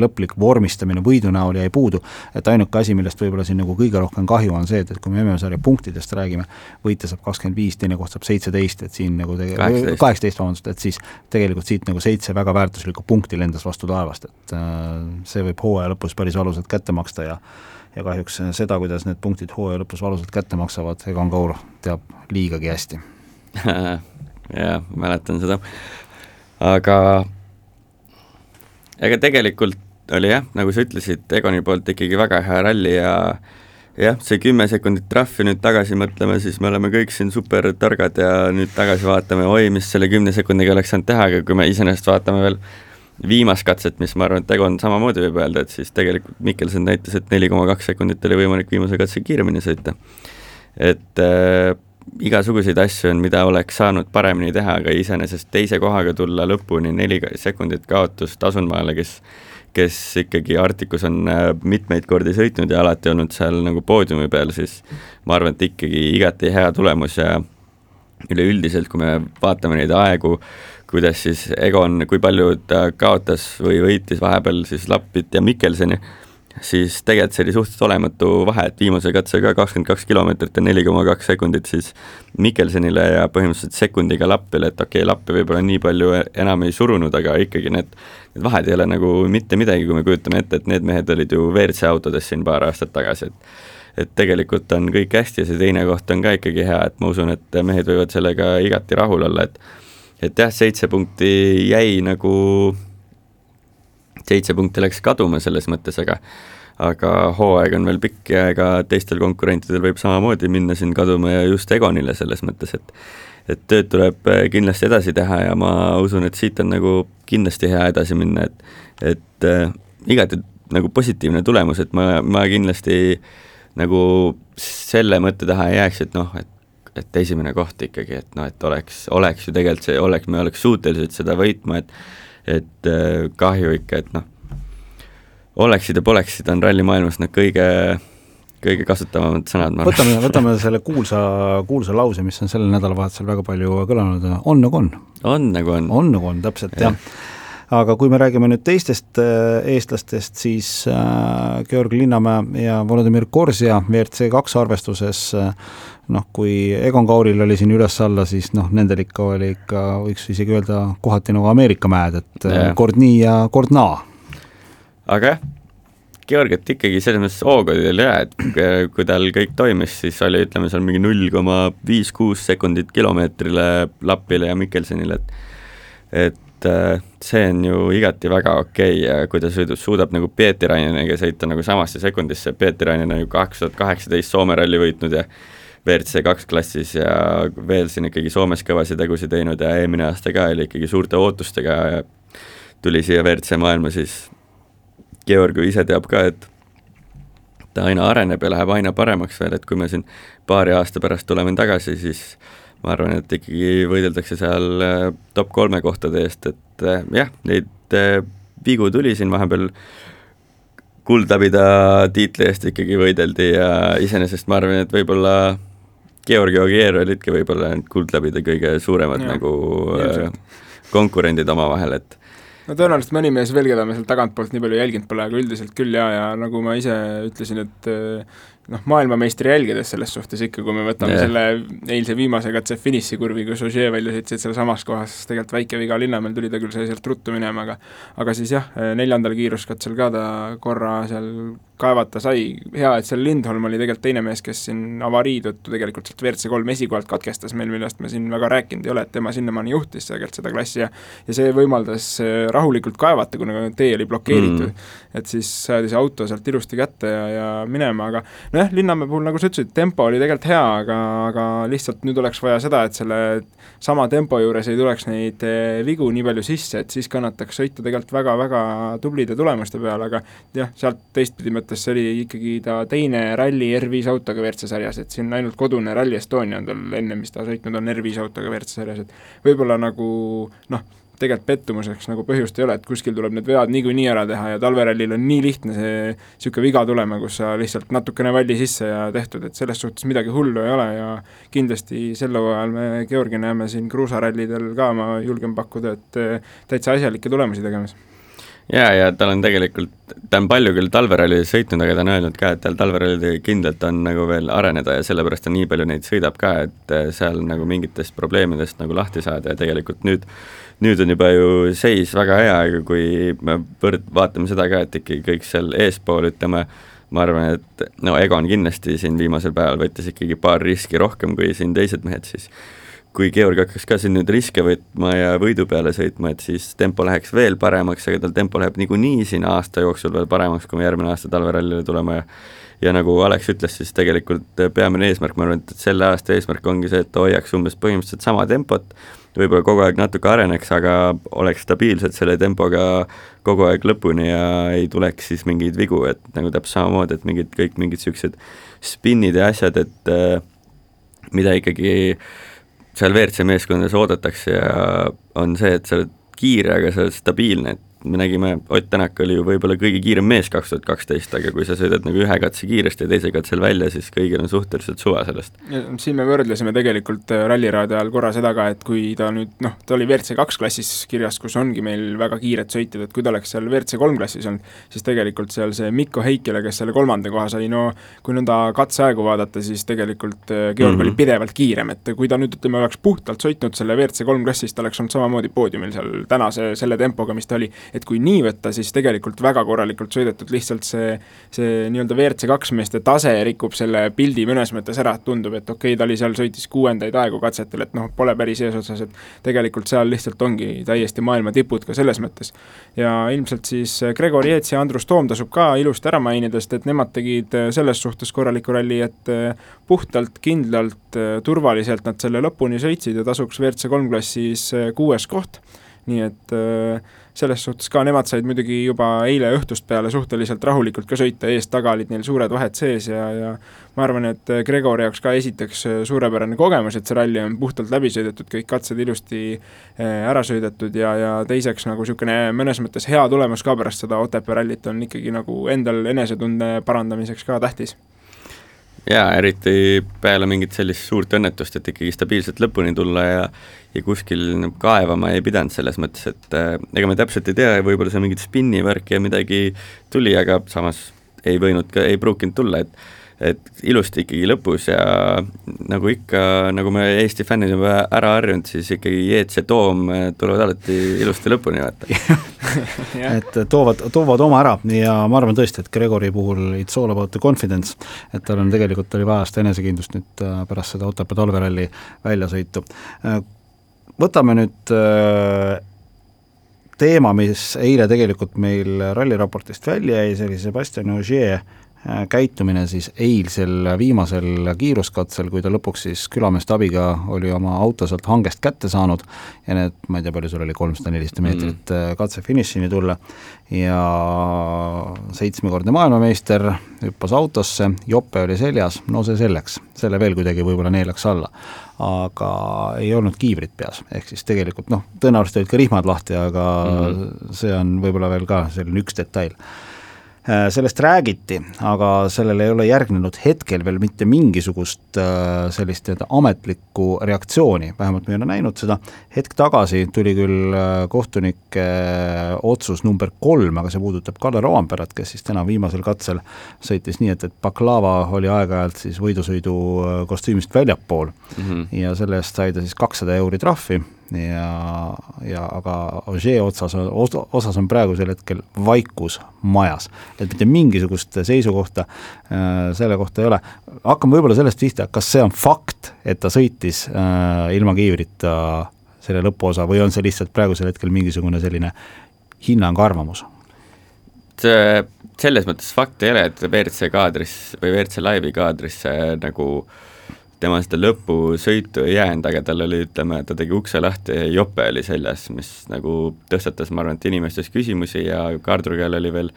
lõplik vormistamine võidu näol jäi puudu, et ainuke asi, millest võib-olla siin nagu kõige rohkem kahju on see, et, et kui me MM-sarja punktidest räägime, võitja saab kakskümmend viis, teine koht saab seitseteist, et siin nagu tege-, kaheksateist, vabandust, et siis tegelikult siit nagu seitse väga väärtuslikku punkti lendas vastu taevast, et äh, see võib hooaja lõpus päris valusalt kätte maksta ja ja kahjuks seda, kuidas need punktid hooaja lõpus valusalt kätte maksavad, Egon Kaur teab liigagi hästi jah, mäletan seda, aga ega tegelikult oli jah, nagu sa ütlesid, Egoni poolt ikkagi väga hea ralli ja jah, see kümme sekundit trahvi nüüd tagasi mõtleme, siis me oleme kõik siin super targad ja nüüd tagasi vaatame, oi, mis selle kümne sekundiga oleks saanud teha, aga kui me iseenesest vaatame veel viimast katset, mis ma arvan, et Egon samamoodi võib öelda, et siis tegelikult Mikkelson näitas, et neli koma kaks sekundit oli võimalik viimase katse kiiremini sõita. et äh, igasuguseid asju on, mida oleks saanud paremini teha, aga iseenesest teise kohaga tulla lõpuni neli sekundit kaotust Asunmaale, kes kes ikkagi Arktikus on äh, mitmeid kordi sõitnud ja alati olnud seal nagu poodiumi peal, siis ma arvan, et ikkagi igati hea tulemus ja üleüldiselt, kui me vaatame neid aegu, kuidas siis Egon, kui palju ta kaotas või võitis vahepeal siis Lappit ja Mikkelsoni siis tegelikult see oli suhteliselt olematu vahe, et viimase katsega kakskümmend kaks kilomeetrit ja neli koma kaks sekundit siis Mikkelsonile ja põhimõtteliselt sekundiga Lappile, et okei okay,, Lappi võib-olla nii palju enam ei surunud, aga ikkagi need, need vahed ei ole nagu mitte midagi, kui me kujutame ette, et need mehed olid ju WRC autodes siin paar aastat tagasi, et et tegelikult on kõik hästi ja see teine koht on ka ikkagi hea, et ma usun, et mehed võivad sellega igati rahul olla, et et jah, seitse punkti jäi nagu seitse punkti läks kaduma selles mõttes, aga aga hooaeg on veel pikk ja ega teistel konkurentidel võib samamoodi minna siin kaduma ja just Egonile selles mõttes, et et tööd tuleb äh, kindlasti edasi teha ja ma usun, et siit on nagu kindlasti hea edasi minna, et et äh, igati nagu positiivne tulemus, et ma, ma kindlasti nagu selle mõtte taha ei jääks, et noh, et et esimene koht ikkagi, et noh, et oleks, oleks ju tegelikult see, oleks, me oleks suutelised seda võitma, et et äh, kahju ikka, et noh, oleksid ja poleksid, on rallimaailmas need kõige, kõige kasutavamad sõnad, ma arvan. võtame, võtame selle kuulsa, kuulsa lause, mis on sellel nädalavahetusel väga palju kõlanud, on nagu on. on nagu on. on nagu on, täpselt, jah ja aga kui me räägime nüüd teistest äh, eestlastest, siis äh, Georg Linnamäe ja Volodõmõr Korsja WRC kaks arvestuses äh, noh, kui Egon Kauril oli siin üles-alla, siis noh, nendel ikka oli ikka, võiks isegi öelda, kohati nagu Ameerika mäed, et yeah. kord nii ja kord naa. aga jah, Georgiat ikkagi selles mõttes hooga oli hea, et kui tal kõik toimis, siis oli, ütleme seal mingi null koma viis, kuus sekundit kilomeetrile Lapile ja Mikkelsonile, et et et äh, see on ju igati väga okei okay ja kui ta sõidu-, suudab nagu Pietiraineniga sõita nagu samasse sekundisse, Pietirainen on ju kaks tuhat kaheksateist Soome ralli võitnud ja WRC kaks klassis ja veel siin ikkagi Soomes kõvasid tegusid teinud ja eelmine aasta ka oli ikkagi suurte ootustega ja tuli siia WRC maailma, siis Georg ju ise teab ka, et ta aina areneb ja läheb aina paremaks veel, et kui me siin paari aasta pärast tuleme tagasi, siis ma arvan, et ikkagi võideldakse seal äh, top kolme kohtade eest, et äh, jah, neid äh, vigu tuli siin vahepeal, kuldlabida tiitli eest ikkagi võideldi ja iseenesest ma arvan, et võib-olla Georgi Ogier olidki võib-olla need kuldlabide kõige suuremad ja, nagu ilmselt. konkurendid omavahel, et no tõenäoliselt mõni mees veel, keda me sealt tagantpoolt nii palju jälginud pole, aga üldiselt küll jaa, ja nagu ma ise ütlesin, et noh, maailmameistri jälgedes selles suhtes ikka, kui me võtame yeah. selle eilse viimase katse finišikurvi, kus Ogier välja sõitsid sealsamas kohas, tegelikult väike viga Linnamäel tuli, ta küll sai sealt ruttu minema, aga aga siis jah, neljandal kiiruskatsel ka ta korra seal kaevata sai, hea, et seal Lindholm oli tegelikult teine mees, kes siin avarii tõttu tegelikult sealt WRC kolm esikohalt katkestas meil, millest me siin väga rääkinud ei ole, et tema sinnamaani juhtis tegelikult seda klassi ja ja see võimaldas äh, rahulikult kaevata, kuna tee oli blokeeritud. Mm.. et siis saadi see auto sealt ilusti kätte ja, ja minema, aga nojah, Linnamäe puhul, nagu sa ütlesid, tempo oli tegelikult hea, aga, aga lihtsalt nüüd oleks vaja seda, et selle sama tempo juures ei tuleks neid eh, vigu nii palju sisse, et siis kannataks sõita tegelikult väga-väga tublide tulemuste peale, aga jah, sealt teistpidi mõttes see oli ikkagi ta teine ralli R5 autoga WRC sarjas, et siin ainult kodune Rally Estonia on tal enne, mis ta sõitnud on R5 autoga WRC sarjas, et võib-olla nagu noh, tegelikult pettumuseks nagu põhjust ei ole, et kuskil tuleb need vead niikuinii ära teha ja talverallil on nii lihtne see niisugune viga tulema, kus sa lihtsalt natukene valli sisse ja tehtud, et selles suhtes midagi hullu ei ole ja kindlasti sel hooajal me Georgi näeme siin kruusarallidel ka, ma julgen pakkuda, et täitsa asjalikke tulemusi tegemas. Jaa, ja tal on tegelikult, ta on palju küll talverallides sõitnud, aga ta on öelnud ka, et tal talverallidega kindlalt on nagu veel areneda ja sellepärast ta nii palju neid sõidab ka, et seal nagu mingitest probleemidest nagu lahti saada ja tegelikult nüüd nüüd on juba ju seis väga hea, aga kui me võrd-, vaatame seda ka, et ikkagi kõik seal eespool, ütleme, ma arvan, et no Egon kindlasti siin viimasel päeval võttis ikkagi paar riski rohkem kui siin teised mehed, siis kui Georg hakkaks ka siin nüüd riske võtma ja võidu peale sõitma, et siis tempo läheks veel paremaks, aga tal tempo läheb niikuinii siin aasta jooksul veel paremaks, kui me järgmine aasta talverallile tuleme. Ja ja nagu Alex ütles, siis tegelikult peamine eesmärk, ma arvan, et selle aasta eesmärk ongi see, et ta hoiaks umbes põhimõtteliselt sama tempot, võib-olla kogu aeg natuke areneks, aga oleks stabiilselt selle tempoga kogu aeg lõpuni ja ei tuleks siis mingeid vigu, et nagu täpselt samamoodi, et mingid, kõik mingid niisugused spinnid ja asjad, et äh, mida ikkagi seal WRC meeskondades oodatakse ja on see, et sa oled kiire, aga sa oled stabiilne, et me nägime, Ott Tänak oli ju võib-olla kõige kiirem mees kaks tuhat kaksteist, aga kui sa sõidad nagu ühe katse kiiresti ja teise katsel välja, siis kõigil on suhteliselt suva sellest. siin me võrdlesime tegelikult äh, ralliraadi ajal korra seda ka, et kui ta nüüd noh, ta oli WRC kaks klassis kirjas, kus ongi meil väga kiired sõitjad, et kui ta oleks seal WRC kolm klassis olnud, siis tegelikult seal see Mikko Heikile, kes selle kolmanda koha sai, no kui nõnda katseaegu vaadata, siis tegelikult äh, Georg mm -hmm. oli pidevalt kiirem, et kui ta nüüd ütleme, oleks puhtalt sõitnud selle WRC kolm klassis, ta oleks olnud samamoodi poodiumil seal tänase selle tempoga, mis ta oli et kui nii võtta, siis tegelikult väga korralikult sõidetud, lihtsalt see, see nii-öelda WRC kaks meeste tase rikub selle pildi mõnes mõttes ära, et tundub, et okei okay,, ta oli seal, sõitis kuuendaid aegu katsetel, et noh, pole päris eesotsas, et tegelikult seal lihtsalt ongi täiesti maailma tipud ka selles mõttes. ja ilmselt siis Gregor Jeets ja Andrus Toom tasub ka ilusti ära mainida, sest et nemad tegid selles suhtes korraliku ralli, et puhtalt, kindlalt, turvaliselt nad selle lõpuni sõitsid ja tasuks WRC kolm klassis kuues koht, nii et äh, selles suhtes ka nemad said muidugi juba eile õhtust peale suhteliselt rahulikult ka sõita, ees-taga olid neil suured vahed sees ja, ja ma arvan, et Gregori jaoks ka esiteks suurepärane kogemus, et see ralli on puhtalt läbi sõidetud, kõik katsed ilusti eh, ära sõidetud ja, ja teiseks nagu niisugune mõnes mõttes hea tulemus ka pärast seda Otepää rallit on ikkagi nagu endal enesetunde parandamiseks ka tähtis jaa, eriti peale mingit sellist suurt õnnetust, et ikkagi stabiilselt lõpuni tulla ja ja kuskil nagu kaevama ei pidanud selles mõttes, et äh, ega me täpselt ei tea, võib-olla seal mingit spinnivärki ja midagi tuli, aga samas ei võinud ka, ei pruukinud tulla, et et ilusti ikkagi lõpus ja nagu ikka, nagu me Eesti fännid juba ära harjunud, siis ikkagi Jeets ja Toom tulevad alati ilusti lõpuni, vaata et toovad, toovad oma ära ja ma arvan tõesti, et Gregori puhul it's all about the confidence, et tal on tegelikult, oli vaja seda enesekindlust nüüd äh, pärast seda Otepää talveralli väljasõitu. Võtame nüüd teema, mis eile tegelikult meil ralliraportist välja jäi, see oli Sebastian Ogier käitumine siis eilsel viimasel kiiruskatsel, kui ta lõpuks siis külameeste abiga oli oma auto sealt hangest kätte saanud ja need, ma ei tea, palju seal oli, kolmsada, nelisada meetrit mm. katse finišini tulla ja seitsmekordne maailmameister hüppas autosse, jope oli seljas, no see selleks, selle veel kuidagi võib-olla neelaks alla. aga ei olnud kiivrit peas, ehk siis tegelikult noh, tõenäoliselt olid ka rihmad lahti, aga mm. see on võib-olla veel ka selline üks detail Äh, sellest räägiti, aga sellele ei ole järgnenud hetkel veel mitte mingisugust äh, sellist nii-öelda ametlikku reaktsiooni, vähemalt me ei ole näinud seda, hetk tagasi tuli küll äh, kohtunike otsus number kolm, aga see puudutab Kalle Roomperat, kes siis täna viimasel katsel sõitis nii, et, et Baklava oli aeg-ajalt siis võidusõidu kostüümist väljapool. Mm -hmm. ja selle eest sai ta siis kakssada euri trahvi ja, ja aga Ožee otsas, osas on praegusel hetkel vaikus majas. et mitte mingisugust seisukohta äh, selle kohta ei ole. hakkame võib-olla sellest pihta, kas see on fakt, et ta sõitis äh, ilma kiivrita selle lõpuosa või on see lihtsalt praegusel hetkel mingisugune selline hinnang, arvamus? selles mõttes fakt ei ole, et WRC kaadris või WRC laivi kaadrisse nagu äh, tema seda lõpusõitu ei jäänud, aga tal oli, ütleme, ta tegi ukse lahti ja jope oli seljas, mis nagu tõstatas, ma arvan, et inimestes küsimusi ja kaardulugejal oli veel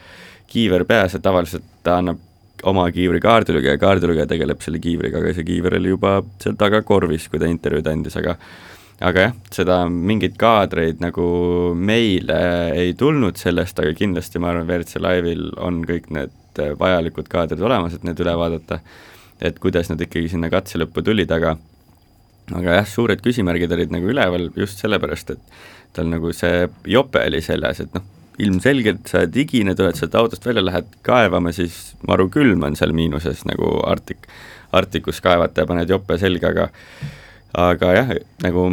kiiver peas ja tavaliselt ta annab oma kiivri kaardilugeja, kaardilugeja tegeleb selle kiivriga, aga see kiiver oli juba seal taga korvis, kui ta intervjuud andis, aga aga jah, seda mingeid kaadreid nagu meile ei tulnud sellest, aga kindlasti ma arvan, WRC Live'il on kõik need vajalikud kaadrid olemas, et need üle vaadata et kuidas nad ikkagi sinna katse lõppu tulid, aga aga jah, suured küsimärgid olid nagu üleval just sellepärast, et tal nagu see jope oli seljas, et noh, ilmselgelt sa oled higine, tuled sealt autost välja, lähed kaevama, siis maru külm on seal miinuses nagu Arctic, Arcticus kaevata ja paned jope selga, aga aga jah, nagu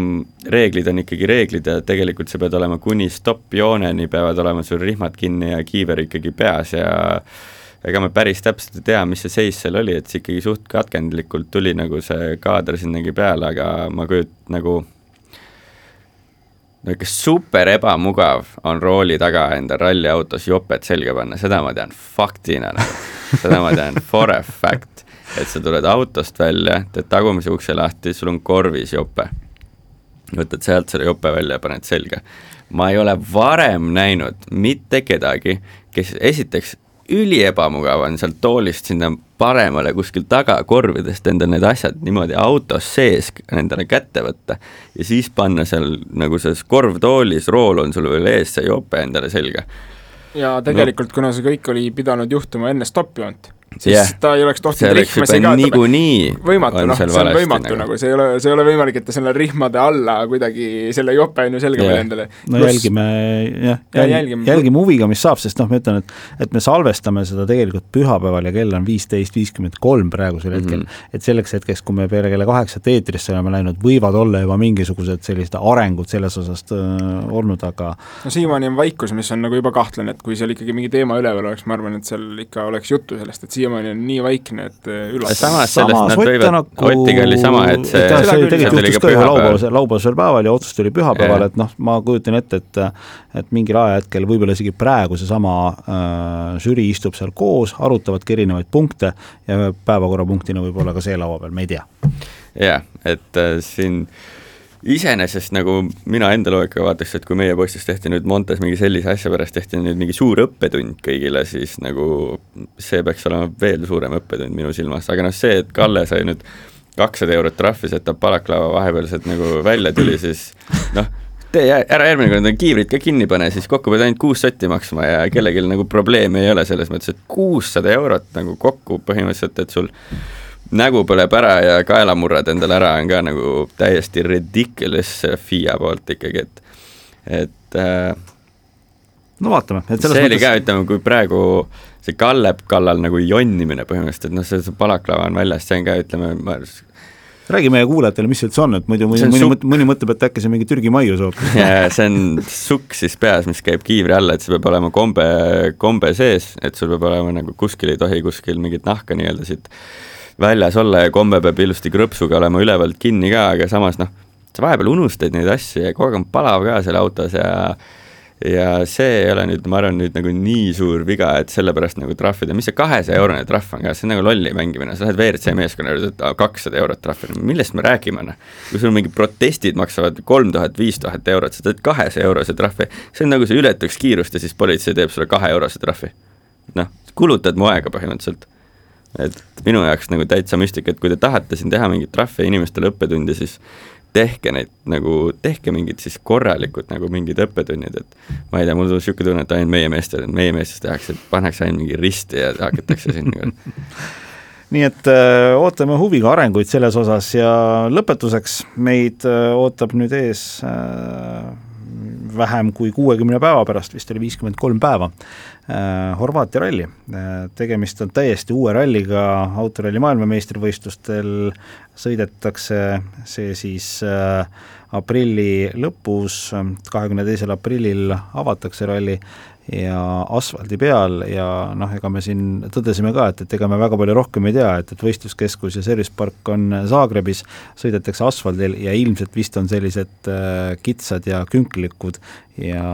reeglid on ikkagi reeglid ja tegelikult sa pead olema kuni stopp-jooneni, peavad olema sul rihmad kinni ja kiiver ikkagi peas ja ega me päris täpselt ei tea, mis see seis seal oli, et see ikkagi suht katkendlikult tuli nagu see kaader sinnagi peale, aga ma kujut-, nagu no ikka super ebamugav on rooli taga enda ralliautos jopet selga panna, seda ma tean faktina nagu, seda ma tean for a fact, et sa tuled autost välja, teed tagumise ukse lahti, sul on korvis jope. võtad sealt selle jope välja ja paned selga. ma ei ole varem näinud mitte kedagi, kes esiteks üliebamugav on sealt toolist sinna paremale kuskil tagakorvidest endale need asjad niimoodi autos sees endale kätte võtta ja siis panna seal nagu selles korvtoolis, rool on sul veel ees, see jope endale selga. ja tegelikult no., kuna see kõik oli pidanud juhtuma enne stoppjoont siis yeah. ta ei oleks tohtinud rihmasi ka niikuinii võimatu, noh, see on võimatu nagu, nagu., see ei ole, see ei ole võimalik, et ta selle rihmade alla kuidagi selle jope on ju selga yeah. endale. no Plus... jälgime jah, jälgime, jälgime huviga, mis saab, sest noh, ma ütlen, et et me salvestame seda tegelikult pühapäeval ja kell on viisteist viiskümmend kolm praegusel hetkel mm, -hmm. et selleks hetkeks, kui me peale kella kaheksat eetrisse oleme läinud, võivad olla juba mingisugused sellised arengud selles osas äh, olnud, aga no siiamaani on vaikus, mis on nagu juba kahtlane, et kui seal ikkagi mingi teema üleval oleks, ma arvan, et seal ikka oleks juttu sellest, et siiamaani on nii vaikne, et äh, üllatav. samas sellest nad võivad nagu..., Otiga oli sama, et see see, see tegelikult juhtus ka ühel laupäevasel, laupäevasel päeval ja otsus tuli pühapäeval, et noh, ma kujutan ette, et et mingil ajahetkel, võib-olla isegi praegu seesama äh, žürii istub seal koos, arutavadki erinevaid punkte ja päevakorrapunktina võib-olla ka see laua peal, me ei tea. jah, et äh, siin äh, iseenesest nagu mina enda loogikaga vaataks, et kui meie postis tehti nüüd Montes mingi sellise asja pärast, tehti nüüd mingi suur õppetund kõigile, siis nagu see peaks olema veel suurem õppetund minu silmas, aga noh, see, et Kalle sai nüüd kakssada eurot trahvi, see, et ta balaklava vahepealselt nagu välja tuli, siis noh, tee ära järgmine kord kiivrid ka kinni pane, siis kokku pead ainult kuus sotti maksma ja kellelgi nagu probleemi ei ole selles mõttes, et kuussada eurot nagu kokku põhimõtteliselt, et sul nägu põleb ära ja kaela murrad endale ära, on ka nagu täiesti ridiculous FIA poolt ikkagi, et, et äh, no vaatame, et selles see mõttes... oli ka, ütleme, kui praegu see Kallep kallal nagu jonnimine põhimõtteliselt, et noh, see, see balaklava on väljas, see on ka, ütleme, ma räägi meie kuulajatele, mis see üldse on, et muidu mõni, mõni, mõni, mõni mõtleb, et äkki see on mingi Türgi maius hoopis. see on sukk siis peas, mis käib kiivri alla, et see peab olema kombe, kombe sees, et sul peab olema nagu kuskil ei tohi kuskil mingit nahka nii-öelda siit väljas olla ja kombe peab ilusti krõpsuga olema ülevalt kinni ka, aga samas noh, sa vahepeal unustad neid asju ja kogu aeg on palav ka seal autos ja ja see ei ole nüüd, ma arvan, nüüd nagu nii suur viga, et sellepärast nagu trahvida, mis see kahesaja eurone trahv on ka, see on nagu lolli mängimine, sa lähed WRC meeskonna juurde, et kakssada eurot trahvi, millest me räägime, noh. kui sul mingi protestid maksavad kolm tuhat, viis tuhat eurot, sa teed kahesaja eurose trahvi, see on nagu sa ületaks kiirust ja siis politsei teeb sulle kahe eurose trahvi. noh, kulutad mu aega põhimõtteliselt. Et minu jaoks nagu täitsa müstika, et kui te tahate siin teha mingit trahvi inimestele õppetundi, siis tehke neid nagu, tehke mingid siis korralikud nagu mingid õppetunnid, et ma ei tea, mul tuli niisugune tunne, et ainult meie meestel, meie meestes tehakse, pannakse ainult mingi risti ja hakatakse siin nagu nii et öö, äh, ootame huviga arenguid selles osas ja lõpetuseks meid öö, äh, ootab nüüd ees öö, äh, vähem kui kuuekümne päeva pärast, vist oli viiskümmend kolm päeva, Horvaatia ralli. tegemist on täiesti uue ralliga autoralli maailmameistrivõistlustel, sõidetakse see siis aprilli lõpus, kahekümne teisel aprillil avatakse ralli ja asfaldi peal ja noh, ega me siin tõdesime ka, et, et ega me väga palju rohkem ei tea, et, et võistluskeskus ja service park on Zagrebis, sõidetakse asfaldil ja ilmselt vist on sellised äh, kitsad ja künklikud ja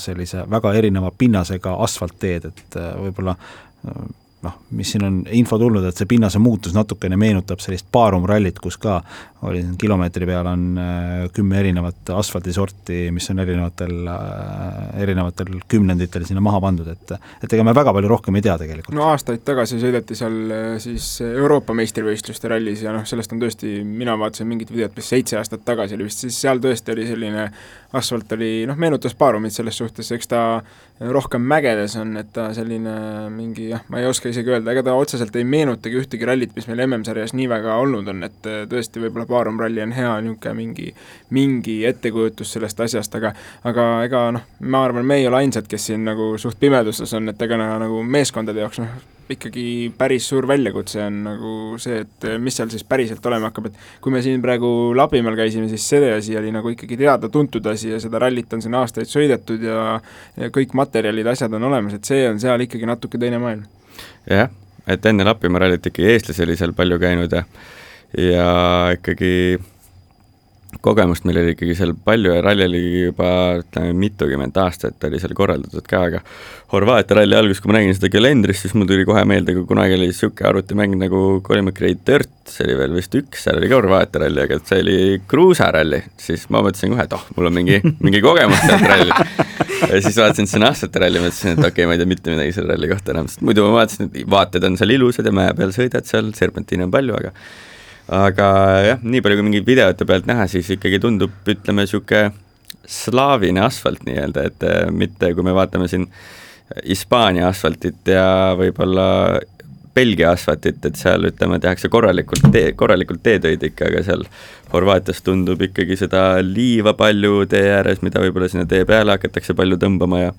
sellise väga erineva pinnasega asfaltteed, et äh, võib-olla äh, noh, mis siin on info tulnud, et see pinnase muutus natukene meenutab sellist baarumrallit, kus ka oli kilomeetri peal on äh, kümme erinevat asfaldisorti, mis on erinevatel, äh, erinevatel kümnenditel sinna maha pandud, et et ega me väga palju rohkem ei tea tegelikult. no aastaid tagasi sõideti seal äh, siis Euroopa meistrivõistluste rallis ja noh, sellest on tõesti, mina vaatasin mingit videot, mis seitse aastat tagasi oli vist, siis seal tõesti oli selline asfalt oli noh, meenutas baarumit selles suhtes, eks ta rohkem mägedes on, et ta selline mingi jah, ma ei oska isegi öelda, ega ta otseselt ei meenutagi ühtegi rallit, mis meil MM-sarjas nii väga olnud on, et tõesti võib-olla Baarum ralli on hea niisugune mingi, mingi ettekujutus sellest asjast, aga aga ega noh, ma arvan, me ei ole ainsad, kes siin nagu suht pimeduses on, et ega nagu meeskondade jaoks noh, ikkagi päris suur väljakutse on nagu see, et mis seal siis päriselt olema hakkab, et kui me siin praegu Lapimaal käisime, siis see asi oli nagu ikkagi teada-tuntud asi ja seda rallit on siin aastaid sõidetud ja ja kõik materjalid, asjad on olemas, et see on seal ikkagi natuke teine maailm. jah, et enne Lapimaa rallit ikkagi eestlasi oli seal palju käinud ja ja ikkagi kogemust meil oli ikkagi seal palju ja ralli oli juba ütleme mitukümmend aastat oli seal korraldatud ka, aga Horvaatia ralli alguses, kui ma nägin seda kalendrist, siis mul tuli kohe meelde, kui kunagi oli niisugune arvutimäng nagu Colin McRae Dirt, see oli veel vist üks, seal oli ka Horvaatia ralli, aga see oli kruusaralli, siis ma mõtlesin kohe, et oh, mul on mingi, mingi kogemus sealt rallil. ja siis vaatasin seda aastate ralli, mõtlesin, et okei okay,, ma ei tea mitte midagi selle ralli kohta enam, sest muidu ma vaatasin, et vaated on seal ilusad ja mäe peal sõidad seal, serpentiine on palju, aga aga jah, nii palju kui mingeid videote pealt näha, siis ikkagi tundub, ütleme, niisugune slaavine asfalt nii-öelda, et äh, mitte kui me vaatame siin Hispaania asfaltit ja võib-olla Belgia asfaltit, et seal ütleme, tehakse korralikult tee, korralikult teetöid ikka, aga seal Horvaatias tundub ikkagi seda liiva palju tee ääres, mida võib-olla sinna tee peale hakatakse palju tõmbama ja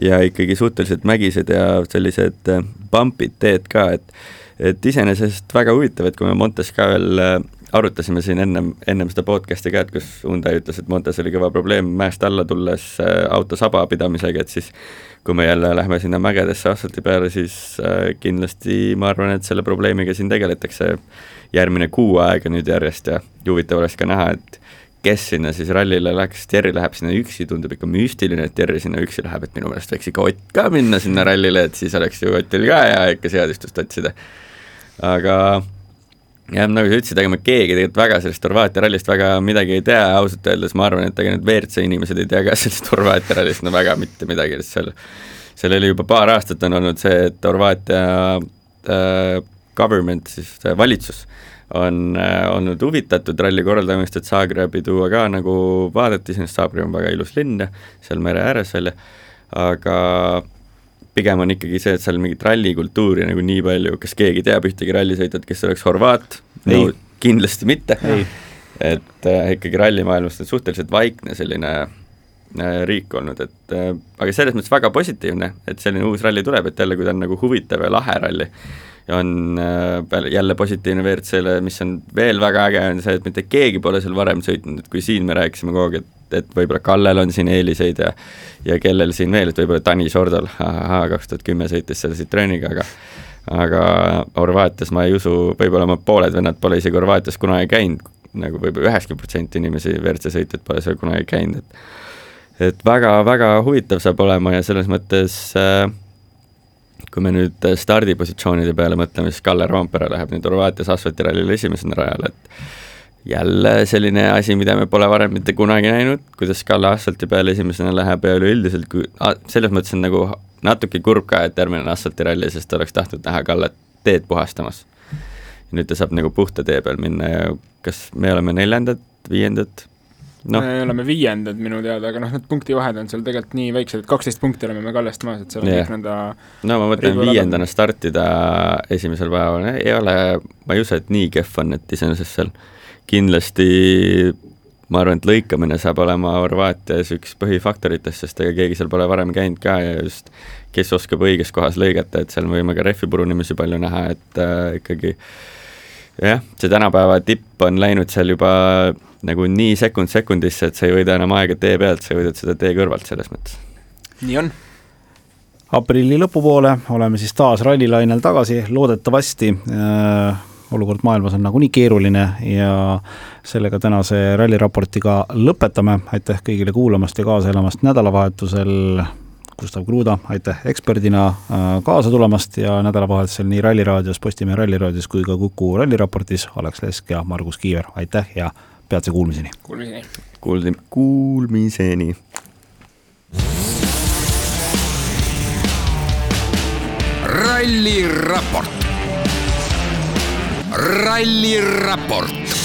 ja ikkagi suhteliselt mägised ja sellised äh, bump'id teed ka, et et iseenesest väga huvitav, et kui me Montes ka veel äh, arutasime siin ennem, ennem seda podcast'i ka, et kus Hyundai ütles, et Montes oli kõva probleem mäest alla tulles äh, auto saba pidamisega, et siis kui me jälle lähme sinna mägedesse asfalti peale, siis äh, kindlasti ma arvan, et selle probleemiga siin tegeletakse. Järgmine kuu aega nüüd järjest ja huvitav oleks ka näha, et kes sinna siis rallile läks, Terri läheb sinna üksi, tundub ikka müstiline, et Terri sinna üksi läheb, et minu meelest võiks ikka Ott ka minna sinna rallile, et siis oleks ju Otil ka hea ikka seadistust otsida. Aga jah, nagu sa ütlesid, ega me keegi tegelikult väga sellest Horvaatia rallist väga midagi ei tea, ausalt öeldes ma arvan, et ega need WRC inimesed ei tea ka sellest Horvaatia rallist no väga mitte midagi, sest seal seal oli juba paar aastat on olnud see, et Horvaatia äh, government, siis valitsus, on äh, olnud huvitatud ralli korraldamist, et Zagrebi tuua ka nagu vaadati, sest Zagreb on väga ilus linn ja seal mere ääres veel, aga pigem on ikkagi see, et seal mingit rallikultuuri nagu nii palju, kas keegi teab ühtegi rallisõitjat, kes oleks horvaat? no kindlasti mitte. Et äh, ikkagi rallimaailmas on suhteliselt vaikne selline riik olnud, et äh, aga selles mõttes väga positiivne, et selline uus ralli tuleb, et jälle, kui ta on nagu huvitav ja lahe ralli, on äh, jälle positiivne WRC-le, mis on veel väga äge, on see, et mitte keegi pole seal varem sõitnud, et kui siin me rääkisime kogu aeg, et, et võib-olla Kallel on siin eeliseid ja ja kellel siin veel, et võib-olla Tanis Ordol, ahaa, kaks tuhat kümme sõitis selle Citroeniga, aga aga Horvaatias ma ei usu, võib-olla ma pooled vennad pole isegi Horvaatias kunagi käinud, nagu võib-olla üheksakümmend protsenti inimesi, WRC sõitjad pole seal kunagi käinud, et et väga-väga huvitav saab olema ja selles mõttes äh, kui me nüüd stardipositsioonide peale mõtleme, siis Kalle Roompere läheb nüüd Horvaatias asfaltirallile esimesena rajale, et jälle selline asi, mida me pole varem mitte kunagi näinud, kuidas Kalle asfalti peale esimesena läheb ja üleüldiselt, kui selles mõttes on nagu natuke kurb ka, et järgmine on asfaltiralli, sest oleks tahtnud näha Kallet teed puhastamas. nüüd ta saab nagu puhta tee peal minna ja kas me oleme neljandad, viiendad? Noh, me oleme viiendad minu teada, aga noh, need punktivahed on seal tegelikult nii väiksed, et kaksteist punkti oleme me Kallest maas, et seal on Jah. kõik nõnda no ma mõtlen viiendana startida esimesel päeval, ei ole, ma ei usu, et nii kehv on, et iseenesest seal kindlasti ma arvan, et lõikamine saab olema Horvaatias üks põhifaktoritest, sest ega keegi seal pole varem käinud ka ja just kes oskab õiges kohas lõigata, et seal võime ka rehvi purunemisi palju näha, et äh, ikkagi jah, see tänapäeva tipp on läinud seal juba nagu nii sekund sekundisse, et sa ei võida enam aega tee pealt, sa võidad seda tee kõrvalt selles mõttes. nii on. aprilli lõpupoole oleme siis taas rallilainel tagasi, loodetavasti äh, olukord maailmas on nagunii keeruline ja sellega tänase ralliraportiga lõpetame, aitäh kõigile kuulamast ja kaasa elamast nädalavahetusel, Gustav Kruda, aitäh eksperdina äh, kaasa tulemast ja nädalavahetusel nii Ralliraadios, Postimehe Ralliraadios kui ka Kuku ralliraportis Alex Lesk ja Margus Kiiver, aitäh ja peatse kuulmiseni! Kuulmiseni! Kuuldi-, kuulmiseni! ralliraport. ralliraport